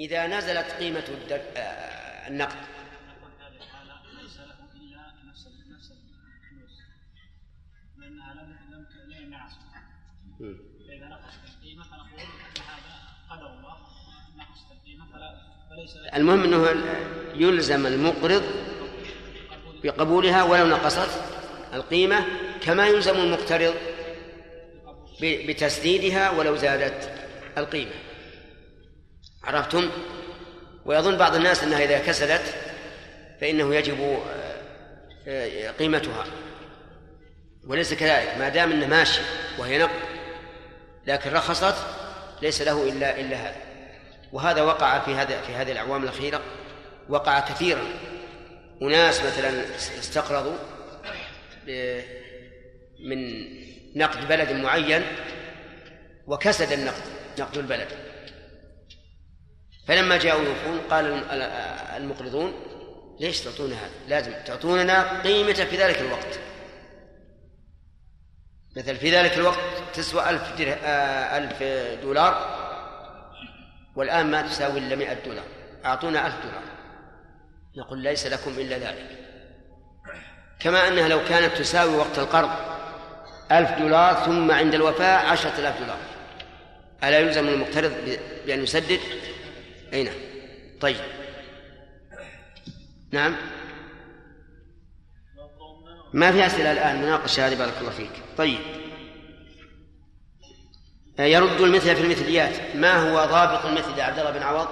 إذا نزلت قيمة. آه، النقد لم لم فإذا نقصت القيمة فنقول هذا قدر الله نقصت القيمة فليس المهم أنه يلزم المقرض بقبولها ولو نقصت القيمة كما يلزم المقترض بتسديدها ولو زادت القيمة عرفتم؟ ويظن بعض الناس أنها إذا كسدت فإنه يجب آه، آه، قيمتها. وليس كذلك. ما دام أنه ماشي وهي نقد لكن رخصت ليس له إلا إلا هذا. وهذا وقع في هذا في هذه الأعوام الأخيرة وقع كثيرا. أناس مثلا استقرضوا من نقد بلد معين وكسد النقد نقد البلد. فلما جاءوا يوفون قال المقرضون ليش تعطونا هذا؟ لازم تعطوننا قيمة في ذلك الوقت. مثل في ذلك الوقت تسوى ألف, آه، ألف دولار والآن ما تساوي إلا مئة دولار. أعطونا ألف دولار. نقول ليس لكم إلا ذلك. كما أنها لو كانت تساوي وقت القرض ألف دولار ثم عند الوفاة عشرة آلاف دولار. ألا يلزم المقترض بأن يسدد؟ أي نعم. طيب. نعم. ما في أسئلة الآن؟ مناقشة هذه بارك الله فيك. طيب. يرد المثل في المثليات. ما هو ضابط المثل يا عبد الله بن عوض؟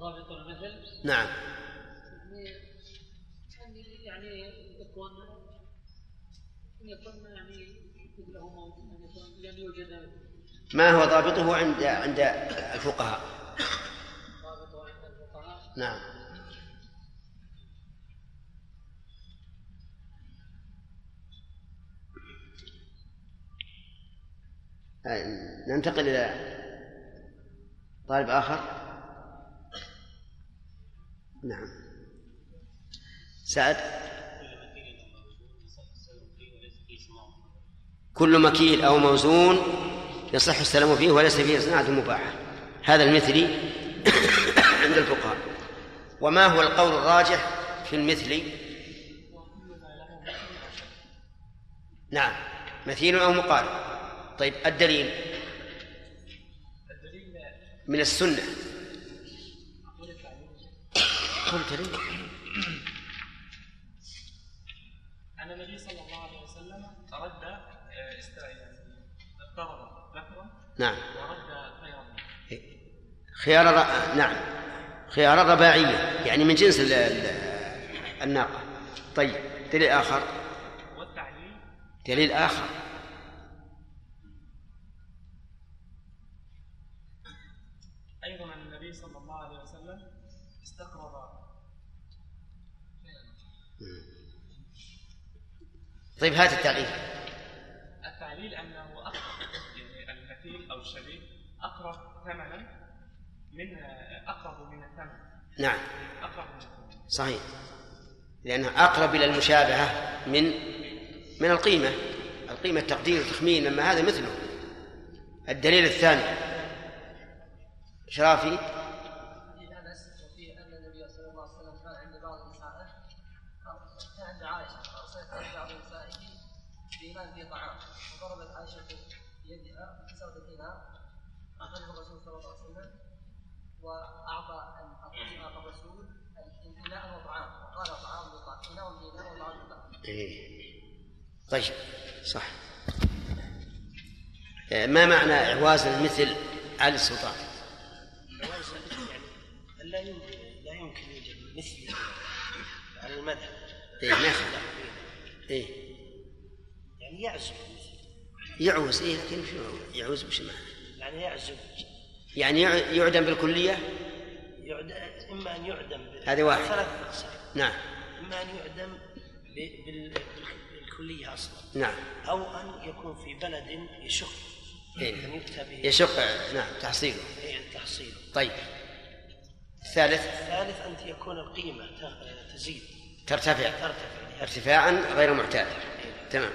ضابط المثل؟ نعم. يعني يكون يكون يعني مثله يعني يوجد ما هو ضابطه عند عند الفقهاء؟ نعم. ننتقل إلى طالب آخر. نعم. سعد. كل مكيل أو موزون يصح السلام فيه وليس فيه صناعة مباحة. هذا المثلي عند الفقهاء. وما هو القول الراجح في المثلي نعم مثيل أو مقارب طيب الدليل؟ من السنة. قلت لي أن النبي صلى الله عليه وسلم رد آه، ذكرا. نعم. ورد خيار نعم. خيار الرباعية يعني من جنس الناقة. طيب دليل آخر. دليل آخر. طيب هات التعليل. التعليل أنه اقرب يعني المثيل أو الشبيه اقرب ثمنا من نعم. صحيح. لأنه أقرب إلى المشابهة من من القيمة. القيمة تقدير وتخمين أما هذا مثله. الدليل الثاني. شرافي طيب. صح. آه، ما معنى إعواز المثل على السلطان؟ يعني لا يمكن لا يمكن يوجد مثل على المذهب؟ إيه ما إيه. يعني يعزو يعوز إيه لكن شو يعوز وش معنى؟ يعني يعزو يعني يعدم بالكلية؟ يعدم إما أن يعدم هذه واحد ثلاث نعم. إما أن يعدم بالكلية أصلا. نعم. أو أن يكون في بلد يشق إيه؟ أن يؤتى به. يشق نعم تحصيله. إيه تحصيله. طيب. الثالث؟ الثالث أن يكون القيمة تزيد. ترتفع. ترتفع. ارتفاعا غير معتاد. تمام.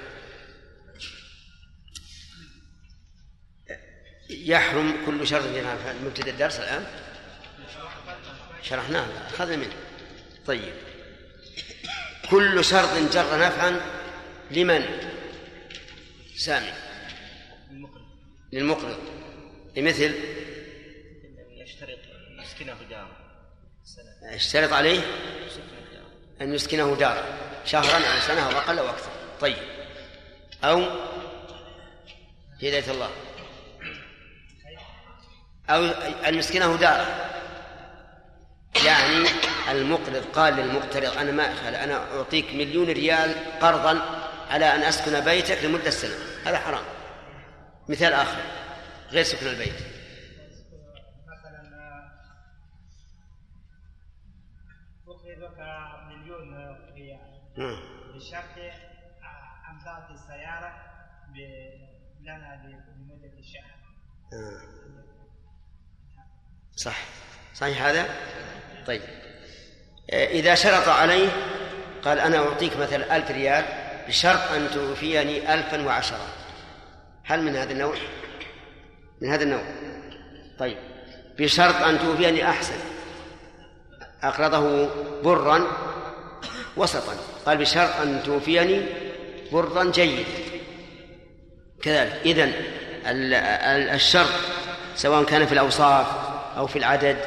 يحرم كل شرط مبتدأ الدرس الآن؟ شرحناه أخذنا منه. طيب. كل شرط جر نفعا لمن؟ سامي. للمقرض. لمثل؟ يشترط يسكنه دار اشترط عليه أن يسكنه دارا شهرا أو سنة أو أقل أو أكثر. طيب. أو هداية الله. أو أن يسكنه دارا يعني المقرض قال للمقترض أنا ما أنا أعطيك مليون ريال قرضا على أن أسكن بيتك لمدة سنة. هذا حرام. مثال آخر غير سكن البيت. مليون ريال. بشرط أن تعطي السيارة لنا لمدة شهر. صح. صحيح هذا؟ طيب. إذا شرط عليه قال أنا أعطيك مثلا ألف ريال بشرط أن توفيني ألفا وعشرة هل من هذا النوع؟ من هذا النوع. طيب. بشرط أن توفيني أحسن. أقرضه برا وسطا. قال بشرط أن توفيني برا جيد. كذلك. إذن ال- ال- الشرط سواء كان في الأوصاف أو في العدد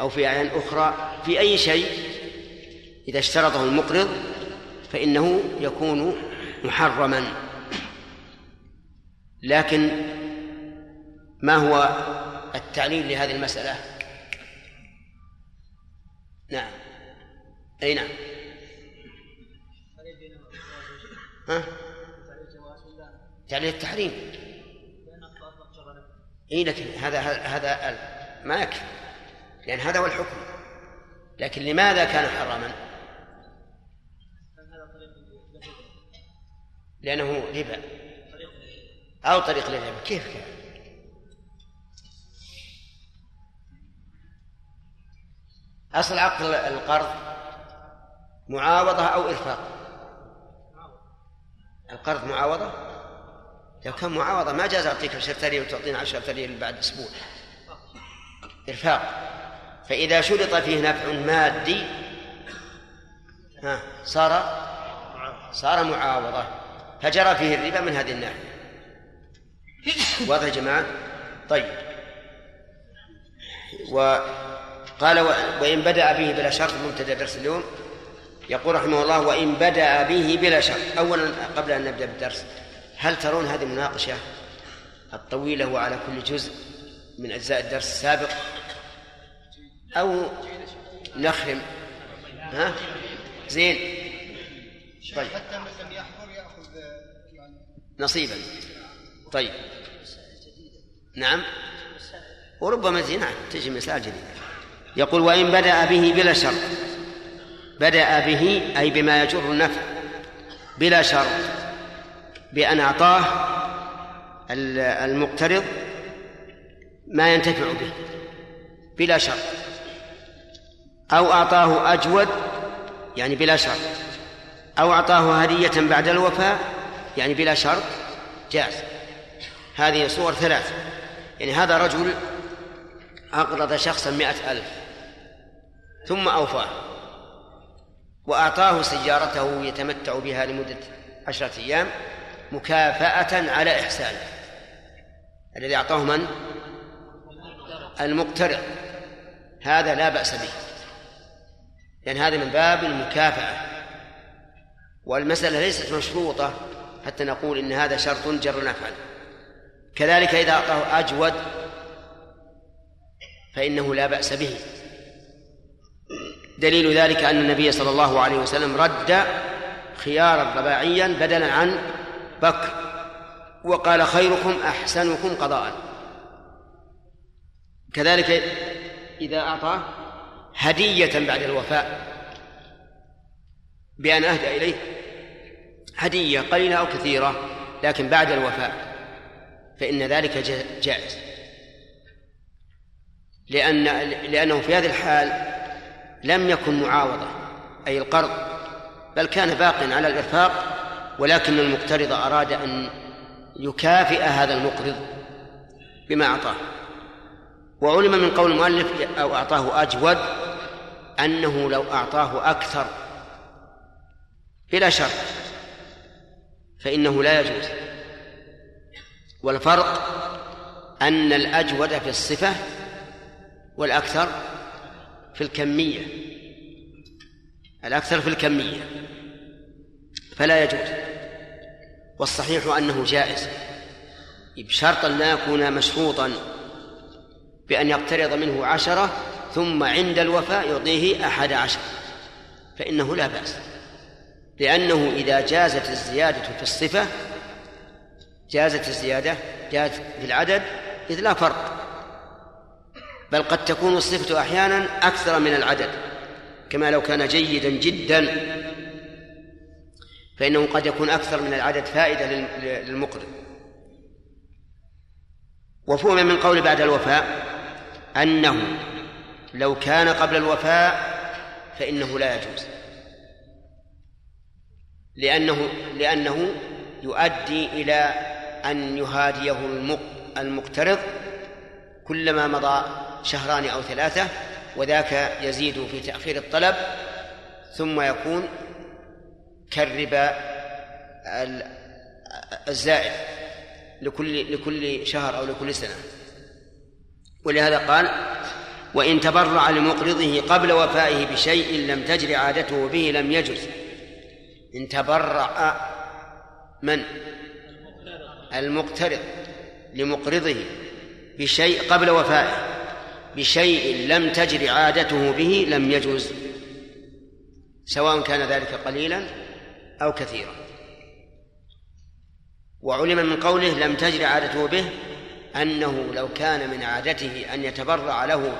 أو في أعيان أخرى في أي شيء إذا اشترطه المقرض فإنه يكون محرما. لكن ما هو التعليل لهذه المسألة؟ نعم. أي نعم. ها؟ تعليل التحريم. إي لكن هذا هذا ما يكفي لأن هذا هو الحكم. لكن لماذا كان حراما؟ لأنه ربا. أو طريق للربا. كيف كان؟ أصل عقد القرض معاوضة أو إرفاق. القرض معاوضة؟ لو كان معاوضة ما جاز أعطيك 10 ريال وتعطيني 10 ريال بعد أسبوع. إرفاق. فإذا شرط فيه نفع مادي ها صار صار معاوضة. فجرى فيه الربا من هذه الناحية. واضح يا جماعة؟ طيب. وقال وإن بدأ به بلا شرط مبتدأ درس اليوم. يقول رحمه الله وإن بدأ به بلا شرط. أولا قبل أن نبدأ بالدرس هل ترون هذه المناقشة الطويلة وعلى كل جزء من أجزاء الدرس السابق؟ أو نخرم؟ ها؟ زين. طيب حتى من لم يحضر ياخذ يعني نصيبا. طيب. نعم. وربما نعم تجي مسائل جديدة. يقول وإن بدأ به بلا شرط بدأ به أي بما يجر النفع. بلا شرط بأن أعطاه المقترض ما ينتفع به. بلا شرط أو أعطاه أجود يعني بلا شرط أو أعطاه هدية بعد الوفاء يعني بلا شرط جاز هذه صور ثلاث. يعني هذا رجل أقرض شخصا مئة ألف ثم أوفاه وأعطاه سيارته يتمتع بها لمدة عشرة أيام مكافأة على إحسانه. الذي أعطاه من؟ المقترض. هذا لا بأس به. لأن هذا من باب المكافأة. والمسألة ليست مشروطة. حتى نقول إن هذا شرط جر نفعا كذلك إذا أعطاه أجود فإنه لا بأس به. دليل ذلك أن النبي صلى الله عليه وسلم رد خيارا رباعيا بدلا عن بكر وقال خيركم أحسنكم قضاء. كذلك إذا أعطاه هدية بعد الوفاء بأن أهدى إليه. هدية قليلة أو كثيرة لكن بعد الوفاء فإن ذلك جائز. لأن لأنه في هذه الحال لم يكن معاوضة أي القرض بل كان باق على الإرفاق ولكن المقترض أراد أن يكافئ هذا المقرض بما أعطاه. وعلم من قول المؤلف أو أعطاه أجود أنه لو أعطاه أكثر بلا شرط. فإنه لا يجوز. والفرق أن الأجود في الصفة والأكثر في الكمية. الأكثر في الكمية. فلا يجوز. والصحيح أنه جائز. بشرط أن لا يكون مشروطا بأن يقترض منه عشرة ثم عند الوفاء يعطيه أحد عشر. فإنه لا بأس. لأنه إذا جازت الزيادة في الصفة جازت الزيادة جازت في العدد إذ لا فرق. بل قد تكون الصفة أحيانا أكثر من العدد كما لو كان جيدا جدا. فإنه قد يكون أكثر من العدد فائدة للمقرض وفهم من قول بعد الوفاء أنه لو كان قبل الوفاء فإنه لا يجوز. لأنه لأنه يؤدي إلى أن يهاديه المقترض كلما مضى شهران أو ثلاثة وذاك يزيد في تأخير الطلب ثم يكون كالربا الزائد لكل لكل شهر أو لكل سنة. ولهذا قال وإن تبرع لمقرضه قبل وفائه بشيء لم تجر عادته به لم يجز إن تبرع من؟ المقترض لمقرضه بشيء قبل وفائه بشيء لم تجر عادته به لم يجوز سواء كان ذلك قليلا أو كثيرا. وعلم من قوله لم تجر عادته به أنه لو كان من عادته أن يتبرع له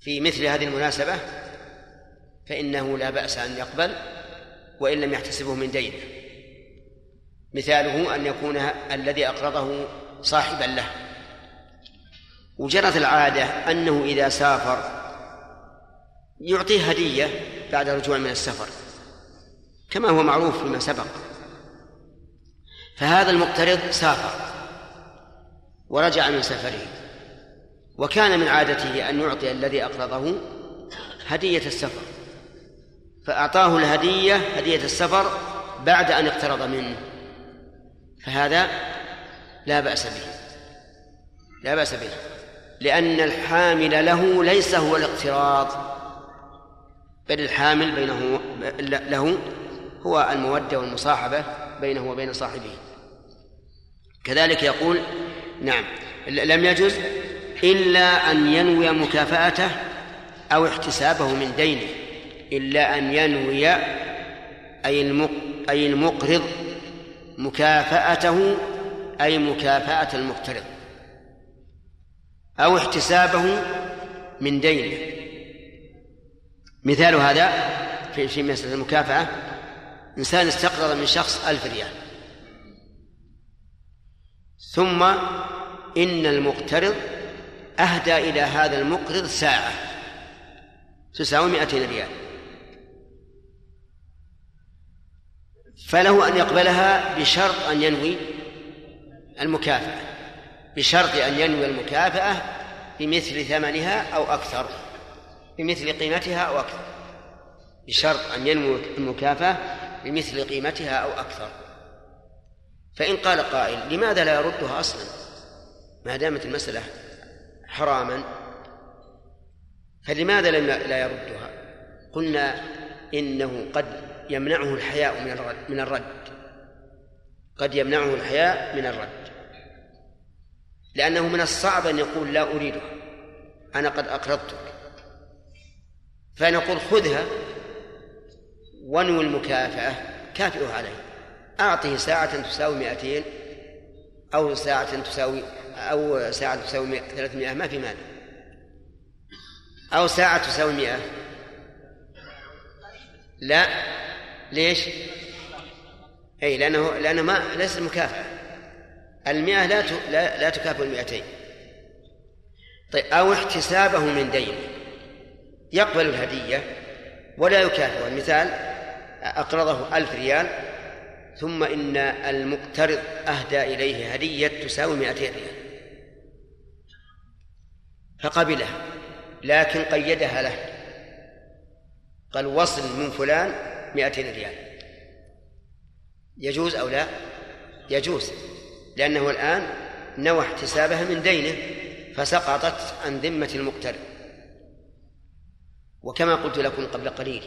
في مثل هذه المناسبة فإنه لا بأس أن يقبل وإن لم يحتسبه من دينه مثاله أن يكون الذي أقرضه صاحبا له. وجرت العادة أنه إذا سافر يعطيه هدية بعد رجوع من السفر كما هو معروف فيما سبق. فهذا المقترض سافر ورجع من سفره وكان من عادته أن يعطي الذي أقرضه هدية السفر. فأعطاه الهدية هدية السفر بعد أن اقترض منه. فهذا لا بأس به. لا بأس به. لأن الحامل له ليس هو الاقتراض. بل الحامل بينه له هو المودة والمصاحبة بينه وبين صاحبه. كذلك يقول نعم لم يجز إلا أن ينوي مكافأته أو احتسابه من دينه. إلا أن ينوي أي أي المقرض مكافأته أي مكافأة المقترض أو احتسابه من دينه. مثال هذا في في مسألة المكافأة إنسان استقرض من شخص ألف ريال. ثم إن المقترض أهدى إلى هذا المقرض ساعة مئتين ريال. فله أن يقبلها بشرط أن ينوي المكافأة بشرط أن ينوي المكافأة بمثل ثمنها أو أكثر بمثل قيمتها أو أكثر بشرط أن ينوي المكافأة بمثل قيمتها أو أكثر. فإن قال قائل لماذا لا يردها أصلا؟ ما دامت المسألة حراما فلماذا لم لا يردها؟ قلنا إنه قد يمنعه الحياء من الرد من الرد. قد يمنعه الحياء من الرد. لأنه من الصعب أن يقول لا أريدها. أنا قد أقرضتك. فنقول خذها وانوي المكافأة. كافئه عليه. أعطه ساعة تساوي مئتين أو ساعة تساوي أو ساعة تساوي ثلاثمائة ما في مانع. أو ساعة تساوي مئة. لا. ليش؟ أي لأنه لأنه ما ليس مكافأة المئة لا لا, لا تكافئ المئتين. طيب أو احتسابه من دين. يقبل الهدية ولا يكافئ. المثال أقرضه ألف ريال ثم إن المقترض أهدى إليه هدية تساوي مئتين ريال. فقبلها لكن قيدها له. قال وصل من فلان مئتين ريال. يجوز أو لا؟ يجوز لأنه الآن نوى احتسابها من دينه فسقطت عن ذمة المقترض وكما قلت لكم قبل قليل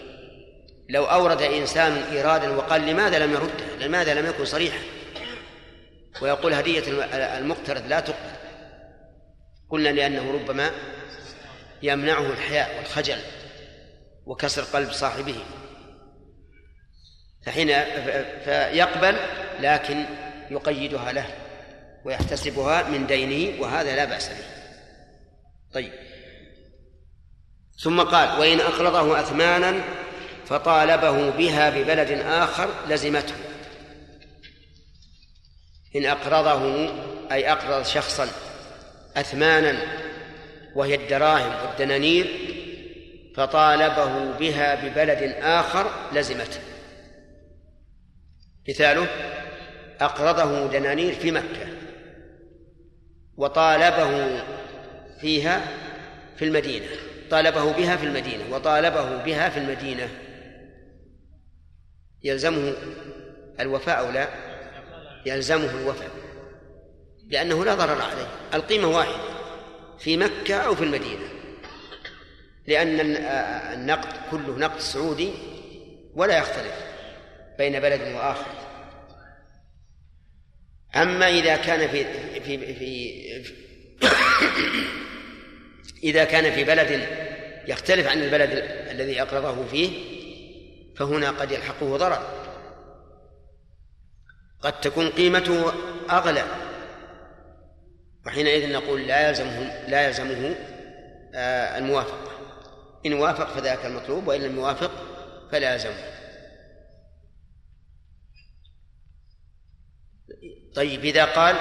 لو أورد إنسان إيرادا وقال لماذا لم يرده؟ لماذا لم يكن صريحا؟ ويقول هدية المقترض لا تقبل. قلنا لأنه ربما يمنعه الحياء والخجل وكسر قلب صاحبه. فحين فيقبل لكن يقيدها له ويحتسبها من دينه وهذا لا بأس به. طيب. ثم قال وإن أقرضه أثمانا فطالبه بها ببلد آخر لزمته. إن أقرضه أي أقرض شخصا أثمانا وهي الدراهم والدنانير فطالبه بها ببلد آخر لزمته. مثاله أقرضه دنانير في مكة وطالبه فيها في المدينة طالبه بها في المدينة وطالبه بها في المدينة. يلزمه الوفاء أو لا؟ يلزمه الوفاء لأنه لا ضرر عليه. القيمة واحدة في مكة أو في المدينة. لأن النقد كله نقد سعودي ولا يختلف. بين بلد وآخر. أما إذا كان في في في, إذا كان في بلد يختلف عن البلد الذي أقرضه فيه فهنا قد يلحقه ضرر. قد تكون قيمته أغلى. وحينئذ نقول لا يلزمه لا يلزمه آه، الموافقة. إن وافق فذاك المطلوب وإن لم يوافق فلا يلزمه. طيب إذا قال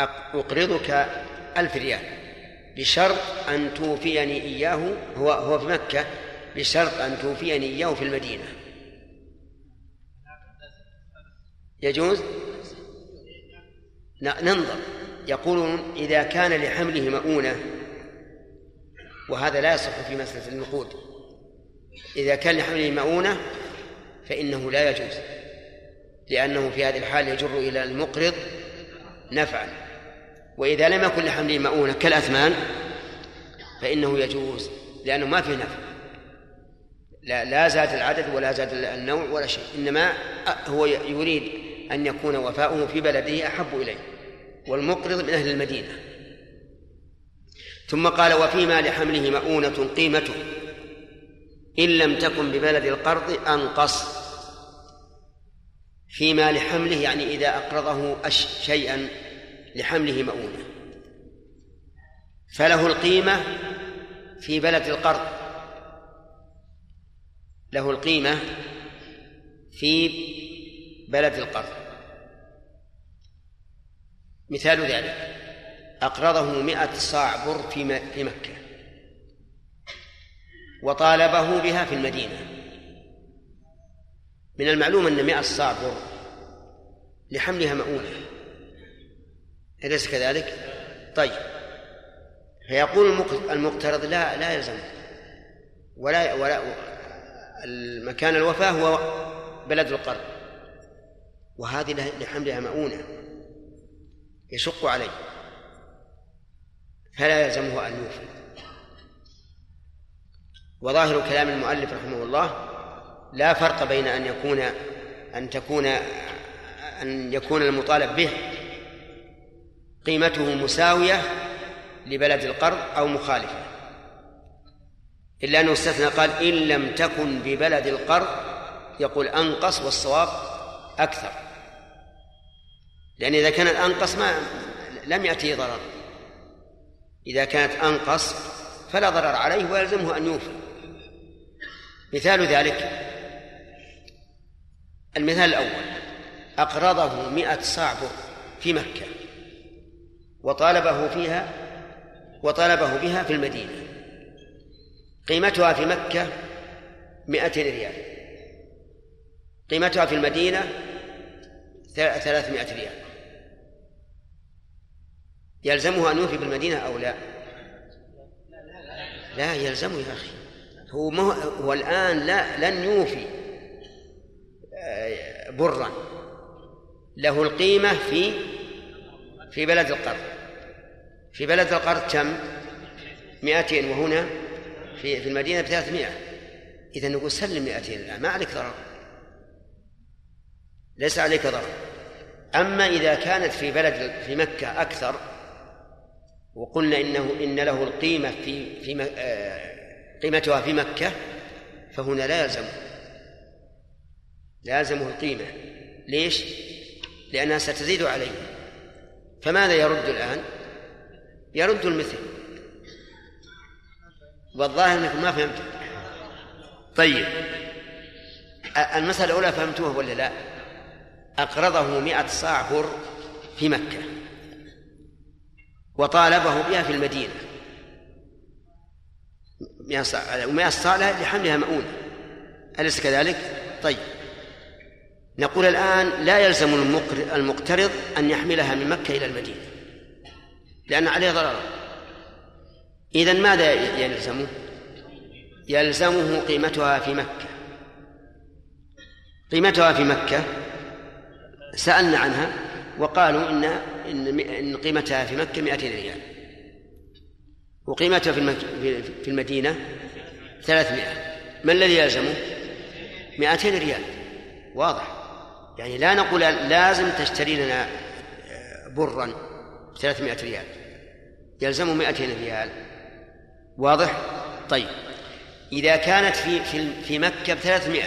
أقرضك ألف ريال بشرط أن توفيني إياه هو هو في مكة بشرط أن توفيني إياه في المدينة. يجوز؟ ننظر. يقولون إذا كان لحمله مؤونة وهذا لا يصح في مسألة النقود إذا كان لحمله مؤونة فإنه لا يجوز. لأنه في هذه الحال يجر إلى المقرض نفعا. وإذا لم يكن لحمله مؤونة كالأثمان فإنه يجوز لأنه ما فيه نفع. لا لا زاد العدد ولا زاد النوع ولا شيء إنما هو يريد أن يكون وفاؤه في بلده أحب إليه والمقرض من أهل المدينة. ثم قال وفيما لحمله مؤونة قيمته إن لم تكن ببلد القرض أنقص. فيما لحمله يعني إذا أقرضه شيئا لحمله مؤونة. فله القيمة في بلد القرض. له القيمة في بلد القرض. مثال ذلك أقرضه مئة صاع بر في مكة وطالبه بها في المدينة. من المعلوم أن مئة صاع بر لحملها مؤونة. أليس كذلك؟ طيب. فيقول المقترض لا لا يلزم. ولا ولا المكان الوفاة هو بلد القرض. وهذه لحملها مؤونة. يشق عليه. فلا يلزمه أن يوفي. وظاهر كلام المؤلف رحمه الله لا فرق بين أن يكون أن تكون أن يكون المطالب به قيمته مساوية لبلد القرض أو مخالفة. إلا أنه استثنى قال إن لم تكن ببلد القرض يقول أنقص والصواب أكثر. لأن إذا كانت أنقص ما لم يأتيه ضرر. إذا كانت أنقص فلا ضرر عليه ويلزمه أن يوفي. مثال ذلك المثال الأول أقرضه مئة صاع في مكة وطالبه فيها وطالبه بها في المدينة. قيمتها في مكة مئة ريال. قيمتها في المدينة ثلاثمائة ريال. يلزمه أن يوفي بالمدينة أو لا؟ لا يلزمه يا أخي. هو هو الآن لا لن يوفي. برا له القيمة في في بلد القرض في بلد القرض كم؟ 200 وهنا في في المدينة ب 300 إذا نقول سلم 200 الآن ما عليك ضرر. ليس عليك ضرر. أما إذا كانت في بلد في مكة أكثر وقلنا إنه إن له القيمة في في آه، قيمتها في مكة فهنا لا يلزم. لا يلزمه القيمة. ليش؟ لأنها ستزيد عليه. فماذا يرد الآن؟ يرد المثل. والظاهر أنكم ما فهمتم طيب. المسألة الأولى فهمتوها ولا لا؟ أقرضه مئة صاع بر في مكة. وطالبه بها في المدينة. مئة صاع لحملها مؤونة. أليس كذلك؟ طيب. نقول الآن لا يلزم المقترض أن يحملها من مكة إلى المدينة لأن عليه ضرر. إذا ماذا يلزمه؟ يلزمه قيمتها في مكة. قيمتها في مكة سألنا عنها وقالوا إن إن قيمتها في مكة 200 ريال. وقيمتها في في المدينة 300 ما الذي يلزمه؟ 200 ريال. واضح. يعني لا نقول لازم تشتري لنا آه، برا ب 300 ريال. يلزم 200 ريال. واضح؟ طيب. إذا كانت في في في مكة ب 300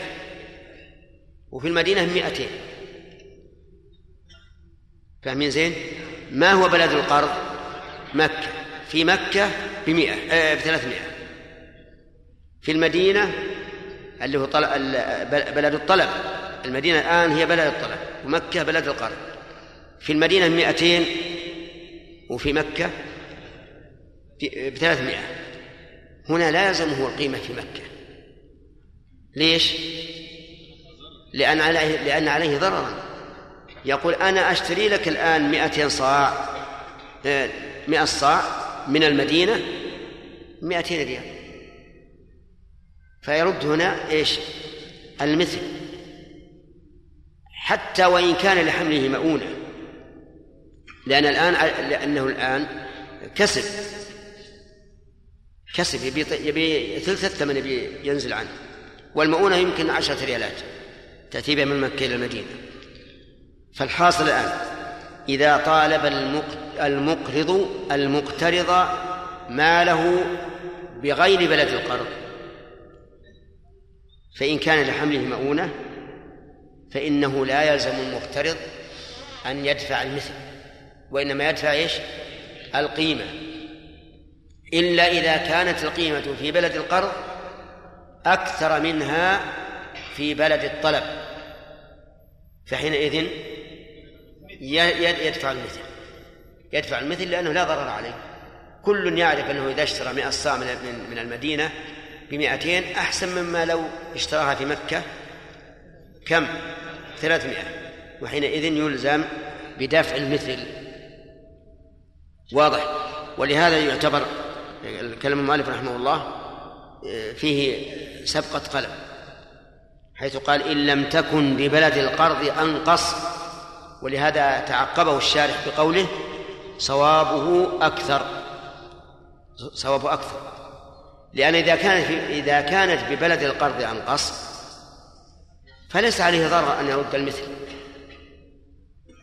وفي المدينة ب 200 فاهمين زين؟ ما هو بلد القرض؟ مكة. في مكة بمئة آه بثلاثمائة. في المدينة اللي هو طلب بلد الطلب. المدينة الآن هي بلد الطلب ومكة بلد القرض في المدينة مئتين وفي مكة بثلاثمائة. هنا لا يلزمه القيمة في مكة. ليش؟ لأن عليه لأن عليه ضررا. يقول أنا أشتري لك الآن مئتين صاع آه، مئة صاع من المدينة مئتين ريال. فيرد هنا إيش؟ المثل. حتى وإن كان لحمله مؤونة. لأن الآن لأنه الآن كسب. كسب يبي يبي ثلث الثمن يبي ينزل عنه. والمؤونة يمكن عشرة ريالات. تأتي بها من مكة إلى المدينة. فالحاصل الآن إذا طالب المقرض المقترض ماله بغير بلد القرض. فإن كان لحمله مؤونة فإنه لا يلزم المقترض أن يدفع المثل وإنما يدفع إيش؟ القيمة. إلا إذا كانت القيمة في بلد القرض أكثر منها في بلد الطلب فحينئذ يدفع المثل. يدفع المثل لأنه لا ضرر عليه. كل يعرف أنه إذا اشترى مئة صاع من المدينة بمئتين أحسن مما لو اشتراها في مكة كم؟ ثلاثمائة. وحينئذ يلزم بدفع المثل. واضح. ولهذا يعتبر كلام المؤلف رحمه الله فيه سبقة قلم. حيث قال إن لم تكن ببلد القرض أنقص. ولهذا تعقبه الشارح بقوله صوابه أكثر. صوابه أكثر. لأن إذا كانت إذا كانت ببلد القرض أنقص فليس عليه ضرر أن يرد المثل.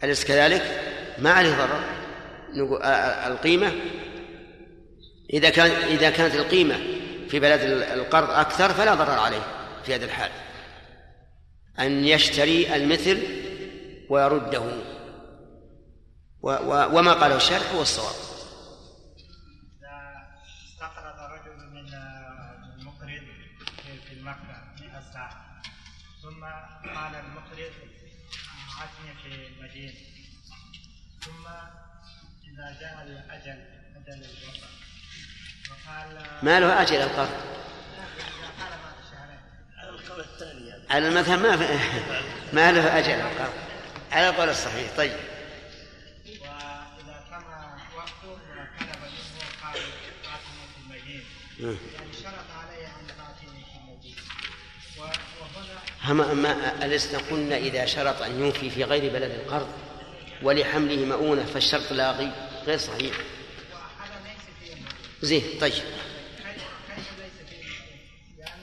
أليس كذلك؟ ما عليه ضرر. القيمة. إذا كان إذا كانت القيمة في بلد القرض أكثر فلا ضرر عليه في هذا الحال. أن يشتري المثل ويرده. وما قاله الشارح هو الصواب. قال المقرض عزني في المدينة. ثم إذا جاء الأجل أجل الوفاة. وقال ما له أجل القرض على المذهب ما ما له أجل القرض على القول الصحيح. طيب. وإذا كان وقت طلب منه قال آتني في المدينة. هم أما ألسنا قلنا إذا شرط أن يوفي في غير بلد القرض ولحمله مؤونة فالشرط لاغي غير صحيح. زين طيب. كيف ليس فيه لأن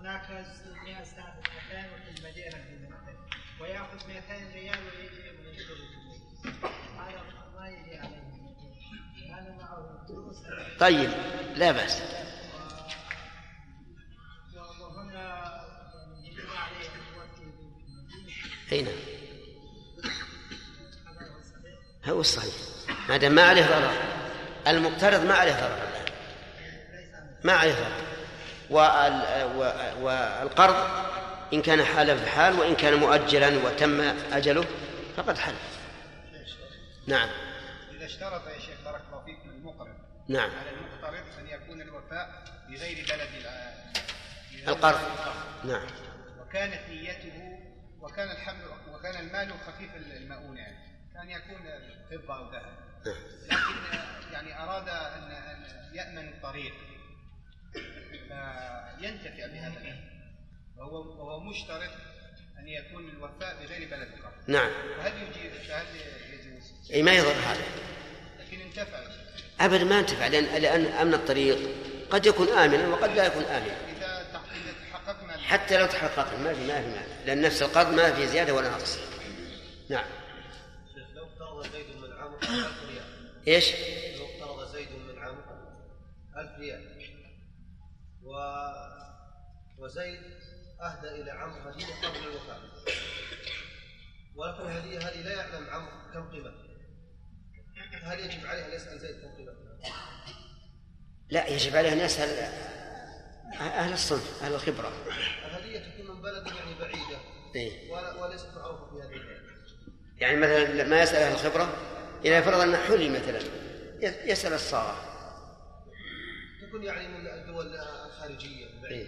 هناك 100 ساعة 200 وفي المدينة ويأخذ 200 ريال طيب لا بأس. أي نعم. هو الصحيح. ما دام ما عليه ضرر. المقترض ما عليه ضرر ما عليه ضرر. والقرض إن كان حالا فحال وإن كان مؤجلا وتم أجله فقد حل نعم. إذا اشترط يا شيخ بارك الله فيكم المقرض نعم. على المقترض أن يكون الوفاء بغير بلد القرض. نعم. وكانت نيته وكان الحمل وكان المال خفيف المؤونة يعني. كان يكون فضة أو ذهب. نعم. لكن يعني أراد أن أن يأمن الطريق. فينتفع بهذا المال وهو وهو مشترط أن يكون الوفاء بغير بلد القرض نعم. فهل يجيز فهل يجوز؟ أي ما يضر هذا. لكن انتفع. أبدا ما انتفع لأن لأن أمن الطريق قد يكون آمنا وقد لا يكون آمنا. تحققنا حتى لو تحقق ما في ما في مانع. لأن نفس القرض ما في زيادة ولا نقص. نعم. شيخ لو اقترض زيد من عمرو 1000 ريال؟ إيش؟ لو اقترض زيد من عمرو 1000 ريال؟ و وزيد أهدى إلى عمرو هديه قبل الوفاة؟ ولكن الهديه هذه لا يعلم عمرو كم قيمتها هل يجب عليه أن يسال زيد كم قيمتها؟ لا يجب عليه أن يسأل أهل الصنف أهل الخبرة. الهديه تكون من بلد يعني بعيدة. إيه. وليست معروفه في هذه يعني مثلا ما يسأل أهل الخبرة؟ إذا فرض أن حلي مثلا يس- يسأل الصاغة تكون يعني من الدول البعيده إيه.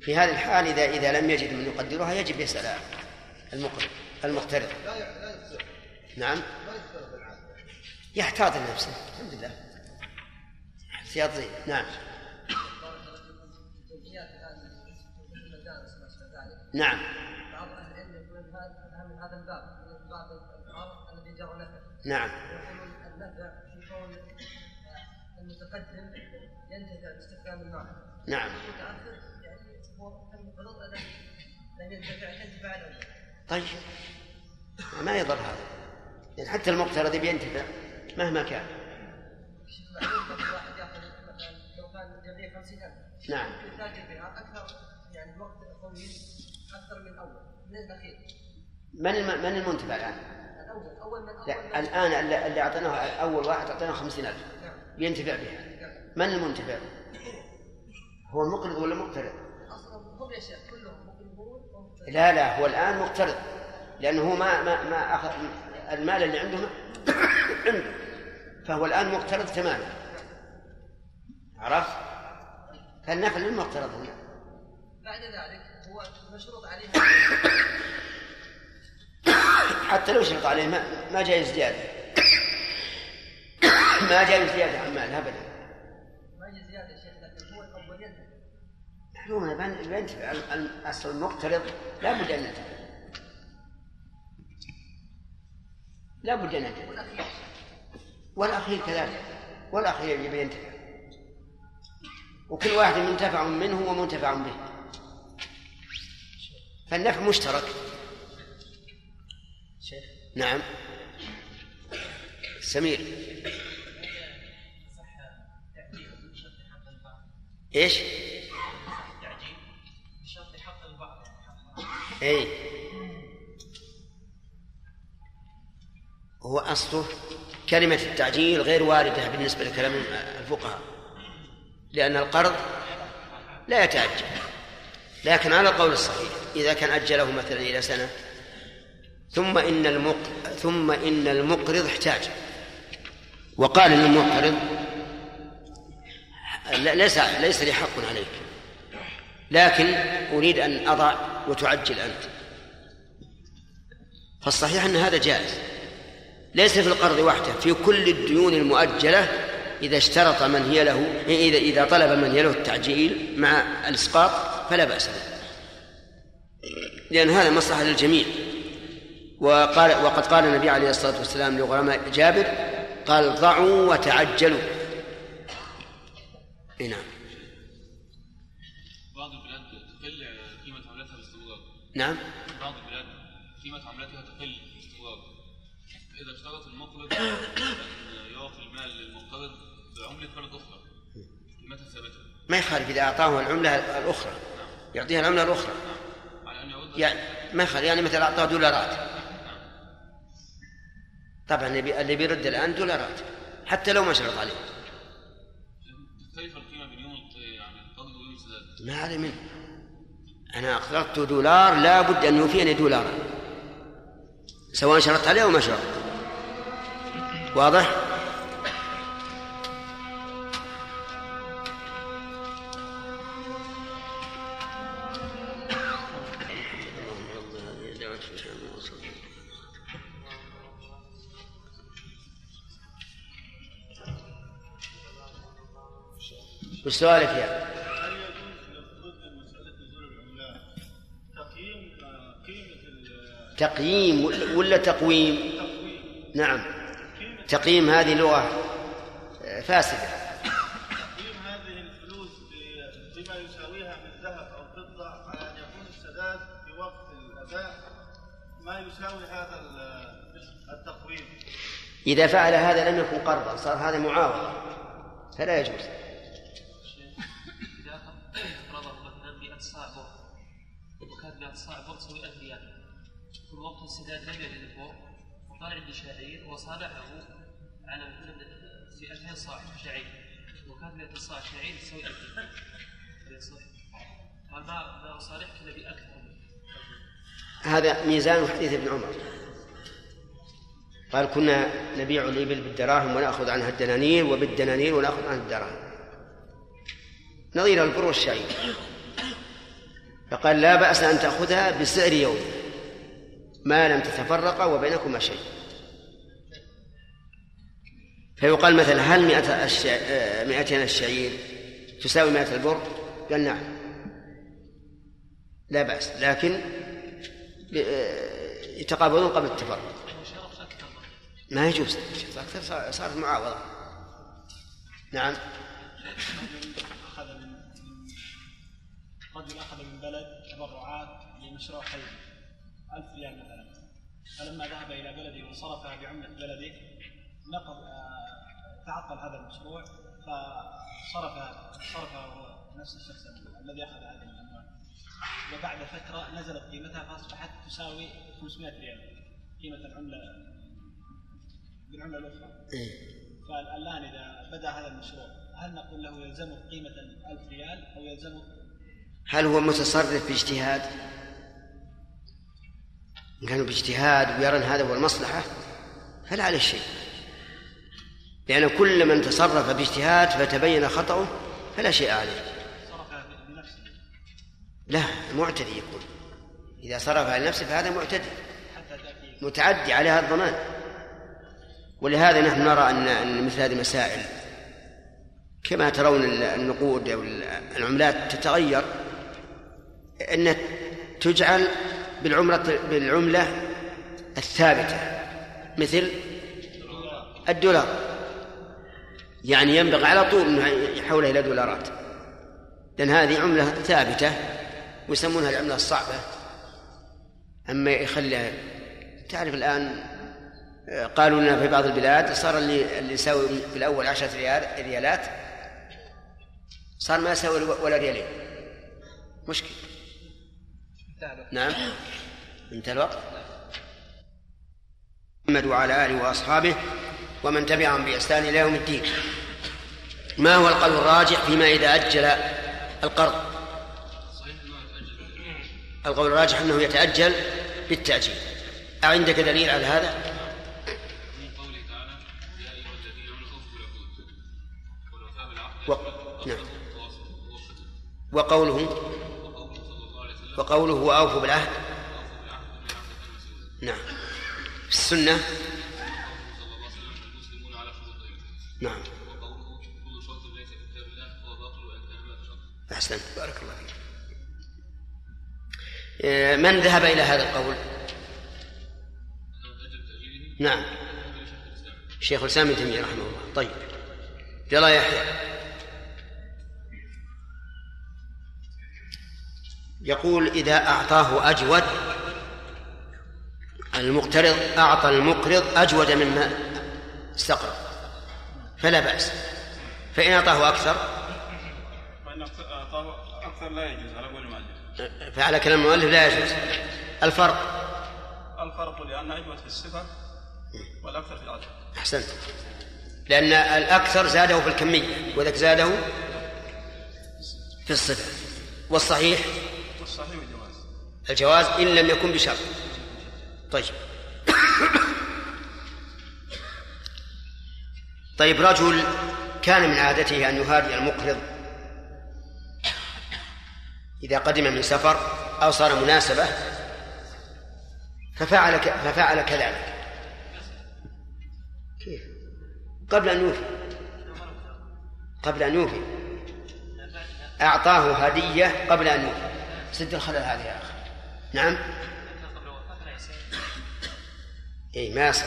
في هذه الحال إذا إذا لم يجد من يقدرها يجب يسأل المقرض المقترض. لا لا يفترض نعم. ما يفترض يحتاط لنفسه الحمد لله. احتياط زين نعم. نعم. بعض أهل العلم يقولون هذا من هذا الباب الذي جرى نفعه نعم. يقولون النفع في كون المتقدم ينتفع باستخدام نعم. يعني لم ينتفع الأول طيب. ما يضر هذا؟ لأن حتى المقترض بينتفع مهما كان. 50000 نعم بها أكثر يعني وقت طويل أكثر من الأول من الاخير من. من المنتفع الآن؟ الأول اول من اول لا الآن اللي أعطيناه أول واحد خمسين ألف نعم بينتفع بها من المنتفع؟ هو المقرض ولا مقترض؟ أصلا هم يا شيخ كلهم مقرضون وهم- لا لا هو الآن مقترض لأنه هو ما ما ما أخذ المال اللي عنده عنده فهو الآن مقترض تماما عرفت؟ فالنفع للمقترض هنا. بعد ذلك هو مشروط عليه حتى لو شرط عليه ما, ما جاي زيادة. ما جاي زيادة عن مال أبدا. ما زيادة يا شيخ لكن هو الأول ينتفع معلومة بين- بينتفع ال- ال- أصل المقترض لا بد أن ينتفع لا بد أن والأخير؟ والأخير كذلك. والأخير يبي ينتفع وكل واحد منتفع منه ومنتفع به. فالنفع مشترك. شيخ. نعم. سمير. إيش؟ اي هو أصله كلمة التعجيل غير واردة بالنسبة لكلام الفقهاء. لأن القرض لا يتعجل. لكن على القول الصحيح إذا كان أجله مثلا إلى سنة ثم إن المق... ثم إن المقرض احتاج. وقال للمقرض ليس ليس لي حق عليك. لكن أريد أن أضع وتعجل أنت. فالصحيح أن هذا جائز. ليس في القرض وحده في كل الديون المؤجلة إذا اشترط من هي له إذا إذا طلب من هي له التعجيل مع الإسقاط فلا بأس به. لأن هذا مصلحة للجميع. وقال وقد قال النبي عليه الصلاة والسلام لغرماء جابر قال ضعوا وتعجلوا. نعم. بعض البلاد تقل قيمة عملتها باستمرار. نعم. بعض البلاد قيمة عملتها تقل باستمرار. إذا اشترط المقرض أن يعطي المال للمقترض بعملة بلد أخرى قيمتها ثابتة ما يخالف إذا أعطاه العملة الأخرى يعطيها العملة الأخرى. يعني ما يخالف يعني مثلا أعطاه دولارات. طبعا اللي بيرد الآن دولارات حتى لو ما شرط عليه. ما منه. أنا أقرضت دولار لا بد أن يوفيني دولارا سواء شرطت عليه أو ما شرط واضح؟ وش سؤالك يا. هل يجوز للخروج من مسألة نزول العملات تقييم قيمة تقييم ولا تقويم؟ التقويم نعم. تقييم هذه لغة فاسدة. تقييم هذه الفلوس بما يساويها من ذهب أو فضة على أن يكون السداد في وقت الأداء ما يساوي هذا ال- التقويم. إذا فعل هذا لم يكن قرضا صار هذا معاوضة فلا يجوز. بر وكانت 100 صاع بر تساوي 1000 ريال. في وقت السداد لم يجد البر وقال عندي شعير وصالحه على في 2000 صاع شعير. وكانت 100 صاع شعير تساوي 2000 هل يصح؟ قال ما ما أصالحك إلا بأكثر هذا ميزان حديث ابن عمر. قال كنا نبيع الإبل بالدراهم ونأخذ عنها الدنانير وبالدنانير ونأخذ عنها الدراهم. نظير البر والشعير. فقال لا بأس أن تأخذها بسعر يوم. ما لم تتفرقا وبينكما شيء. فيقال مثلا هل مئة الشع... آه، مئتين الشعير تساوي مئة البر؟ قال نعم. لا بأس. لكن آه، يتقابلون قبل التفرق. ما يجوز. أكثر صار- صارت معاوضة. نعم. رجل أخذ من بلد تبرعات لمشروع خيري ألف ريال مثلا. فلما ذهب إلى بلده وصرفها بعملة بلده نقض آه، تعطل هذا المشروع فصرفها صرفها هو نفس الشخص الذي أخذ هذه الأموال وبعد فترة نزلت قيمتها فأصبحت تساوي 500 ريال قيمة العملة بالعملة الأخرى. إيه. فالآن إذا بدأ هذا المشروع هل نقول له يلزمه قيمة الألف ريال أو يلزمه هل هو متصرف باجتهاد؟ إن كان باجتهاد ويرى أن هذا هو المصلحة فلا عليه شيء لأن كل من تصرف باجتهاد فتبين خطأه فلا شيء عليه. لا معتدي يكون إذا صرفها لنفسه فهذا معتدي. متعدي عليها الضمان. ولهذا نحن نرى أن أن مثل هذه المسائل كما ترون النقود أو العملات تتغير. أن تجعل بالعمرة بالعملة الثابتة. مثل الدولار. يعني ينبغي على طول أنه يحولها إلى دولارات. لأن هذه عملة ثابتة ويسمونها العملة الصعبة. أما يخليها تعرف الآن قالوا لنا في بعض البلاد صار اللي اللي يساوي في الأول عشرة ريال ريالات صار ما يساوي ولا ريالين. مشكل نعم. انتهى الوقت. محمد وعلى آله وأصحابه ومن تبعهم بإحسان إلى يوم الدين. ما هو القول الراجح فيما إذا أجل القرض؟ القول الراجح أنه يتأجل بالتأجيل. أعندك دليل على هذا؟ نعم. وقوله فقوله وأوفوا بالعهد. نعم. في السنة. نعم. أحسنت. بارك الله فيك. آه، من ذهب إلى هذا القول؟ نعم. شيخ الإسلام ابن تيمية رحمه الله. طيب. جلا يحيى. يقول إذا أعطاه أجود المقترض أعطى المقرض أجود مما استقرض فلا بأس. فإن أعطاه أكثر؟ فإن أعطاه أكثر لا يجوز على قول المؤلف فعلى كلام المؤلف لا يجوز. الفرق؟ الفرق لأن أجود في الصفة والأكثر في العدد. أحسنت. لأن الأكثر زاده في الكمية وذاك زاده في الصفة. والصحيح؟ والصحيح الجواز الجواز إن لم يكن بشرط. طيب. طيب رجل كان من عادته أن يهادي المقرض إذا قدم من سفر أو صار مناسبة ففعل. ففعل كذلك. كيف؟ قبل أن يوفي. قبل أن يوفي. أعطاه هدية قبل أن يوفي. سد الخلل هذه يا أخي. نعم. اي ما يصح.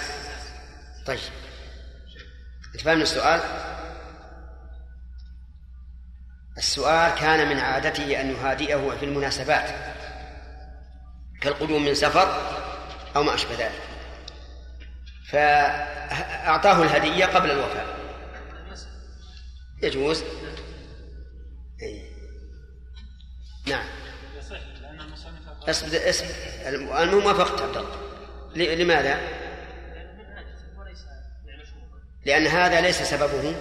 طيب. انت فاهم السؤال؟ السؤال كان من عادته أن يهادئه في المناسبات كالقدوم من سفر أو ما أشبه ذلك. فأعطاه الهدية قبل الوفاة. يجوز؟ أي. اسم اسم المهم وافقت عبد الله لماذا؟ لأن هذا ليس سببه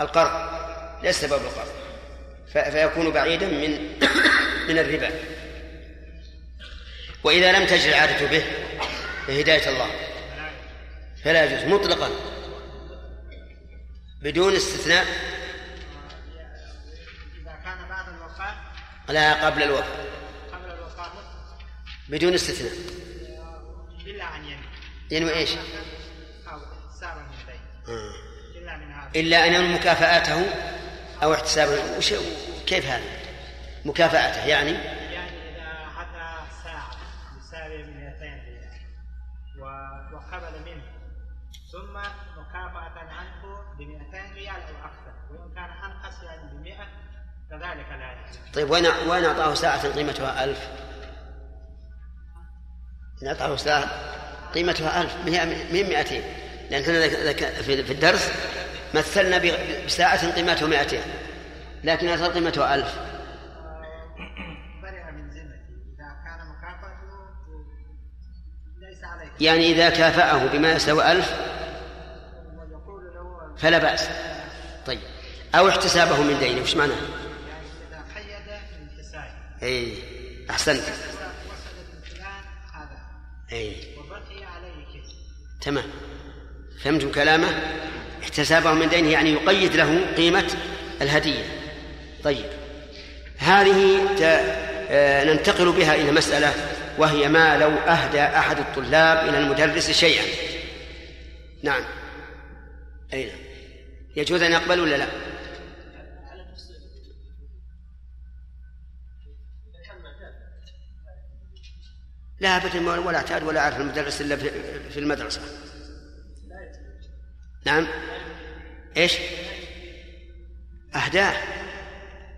القرض ليس سبب القرض. فيكون بعيدا من من الربا. وإذا لم تجري العادة به بهداية الله. فلا يجوز مطلقا. بدون استثناء. لا قبل الوفاة. بدون استثناء. إلا أن ينوي ينوي إيش؟ أو إحسابا آه. إلا, إلا أن ينوي مكافآته أو احتسابا وش... كيف هذا؟ مكافآته يعني؟ يعني إذا حثى ساعة يساوي 200 ريال. وقبل منه. ثم مكافأة عنه ب 200 ريال أو أكثر. وإن كان أنقص يعني ب 100 كذلك لا يجوز. طيب وين وين أعطاه ساعة؟ طيب، قيمتها 1000 نقطعه ساعة قيمتها ألف مهم مئتين. لأن كنا في الدرس مثلنا بساعة قيمتها مئتين لكن أثر قيمتها ألف. يعني إذا كافأه بما يساوي ألف فلا بأس. طيب. أو احتسابه من دينه وش معناه؟ يعني إذا قيد في إيه، أحسنت. أي وبقي عليه كذا تمام. فهمتم كلامه؟ احتسابه من دينه يعني يقيد له قيمة الهدية. طيب. هذه ت... آه، ننتقل بها إلى مسألة وهي ما لو أهدى أحد الطلاب إلى المدرس شيئا. نعم. أي نعم. يجوز أن يقبل ولا لا؟ لا أبدا ولا أعتاد ولا أعرف المدرس إلا في المدرسة. نعم. إيش؟ أهداه.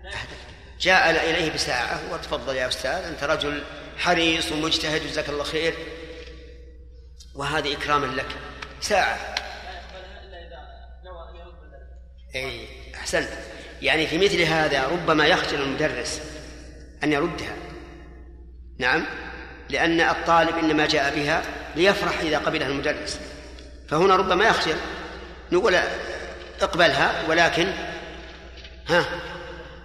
أهداه. جاء إليه بساعة وتفضل يا أستاذ أنت رجل حريص ومجتهد جزاك الله خير. وهذه إكراما لك. ساعة. أي أحسنت. يعني في مثل هذا ربما يخجل المدرس أن يردها. نعم. لأن الطالب إنما جاء بها ليفرح إذا قبلها المدرس. فهنا ربما يخجل. نقول اقبلها ولكن ها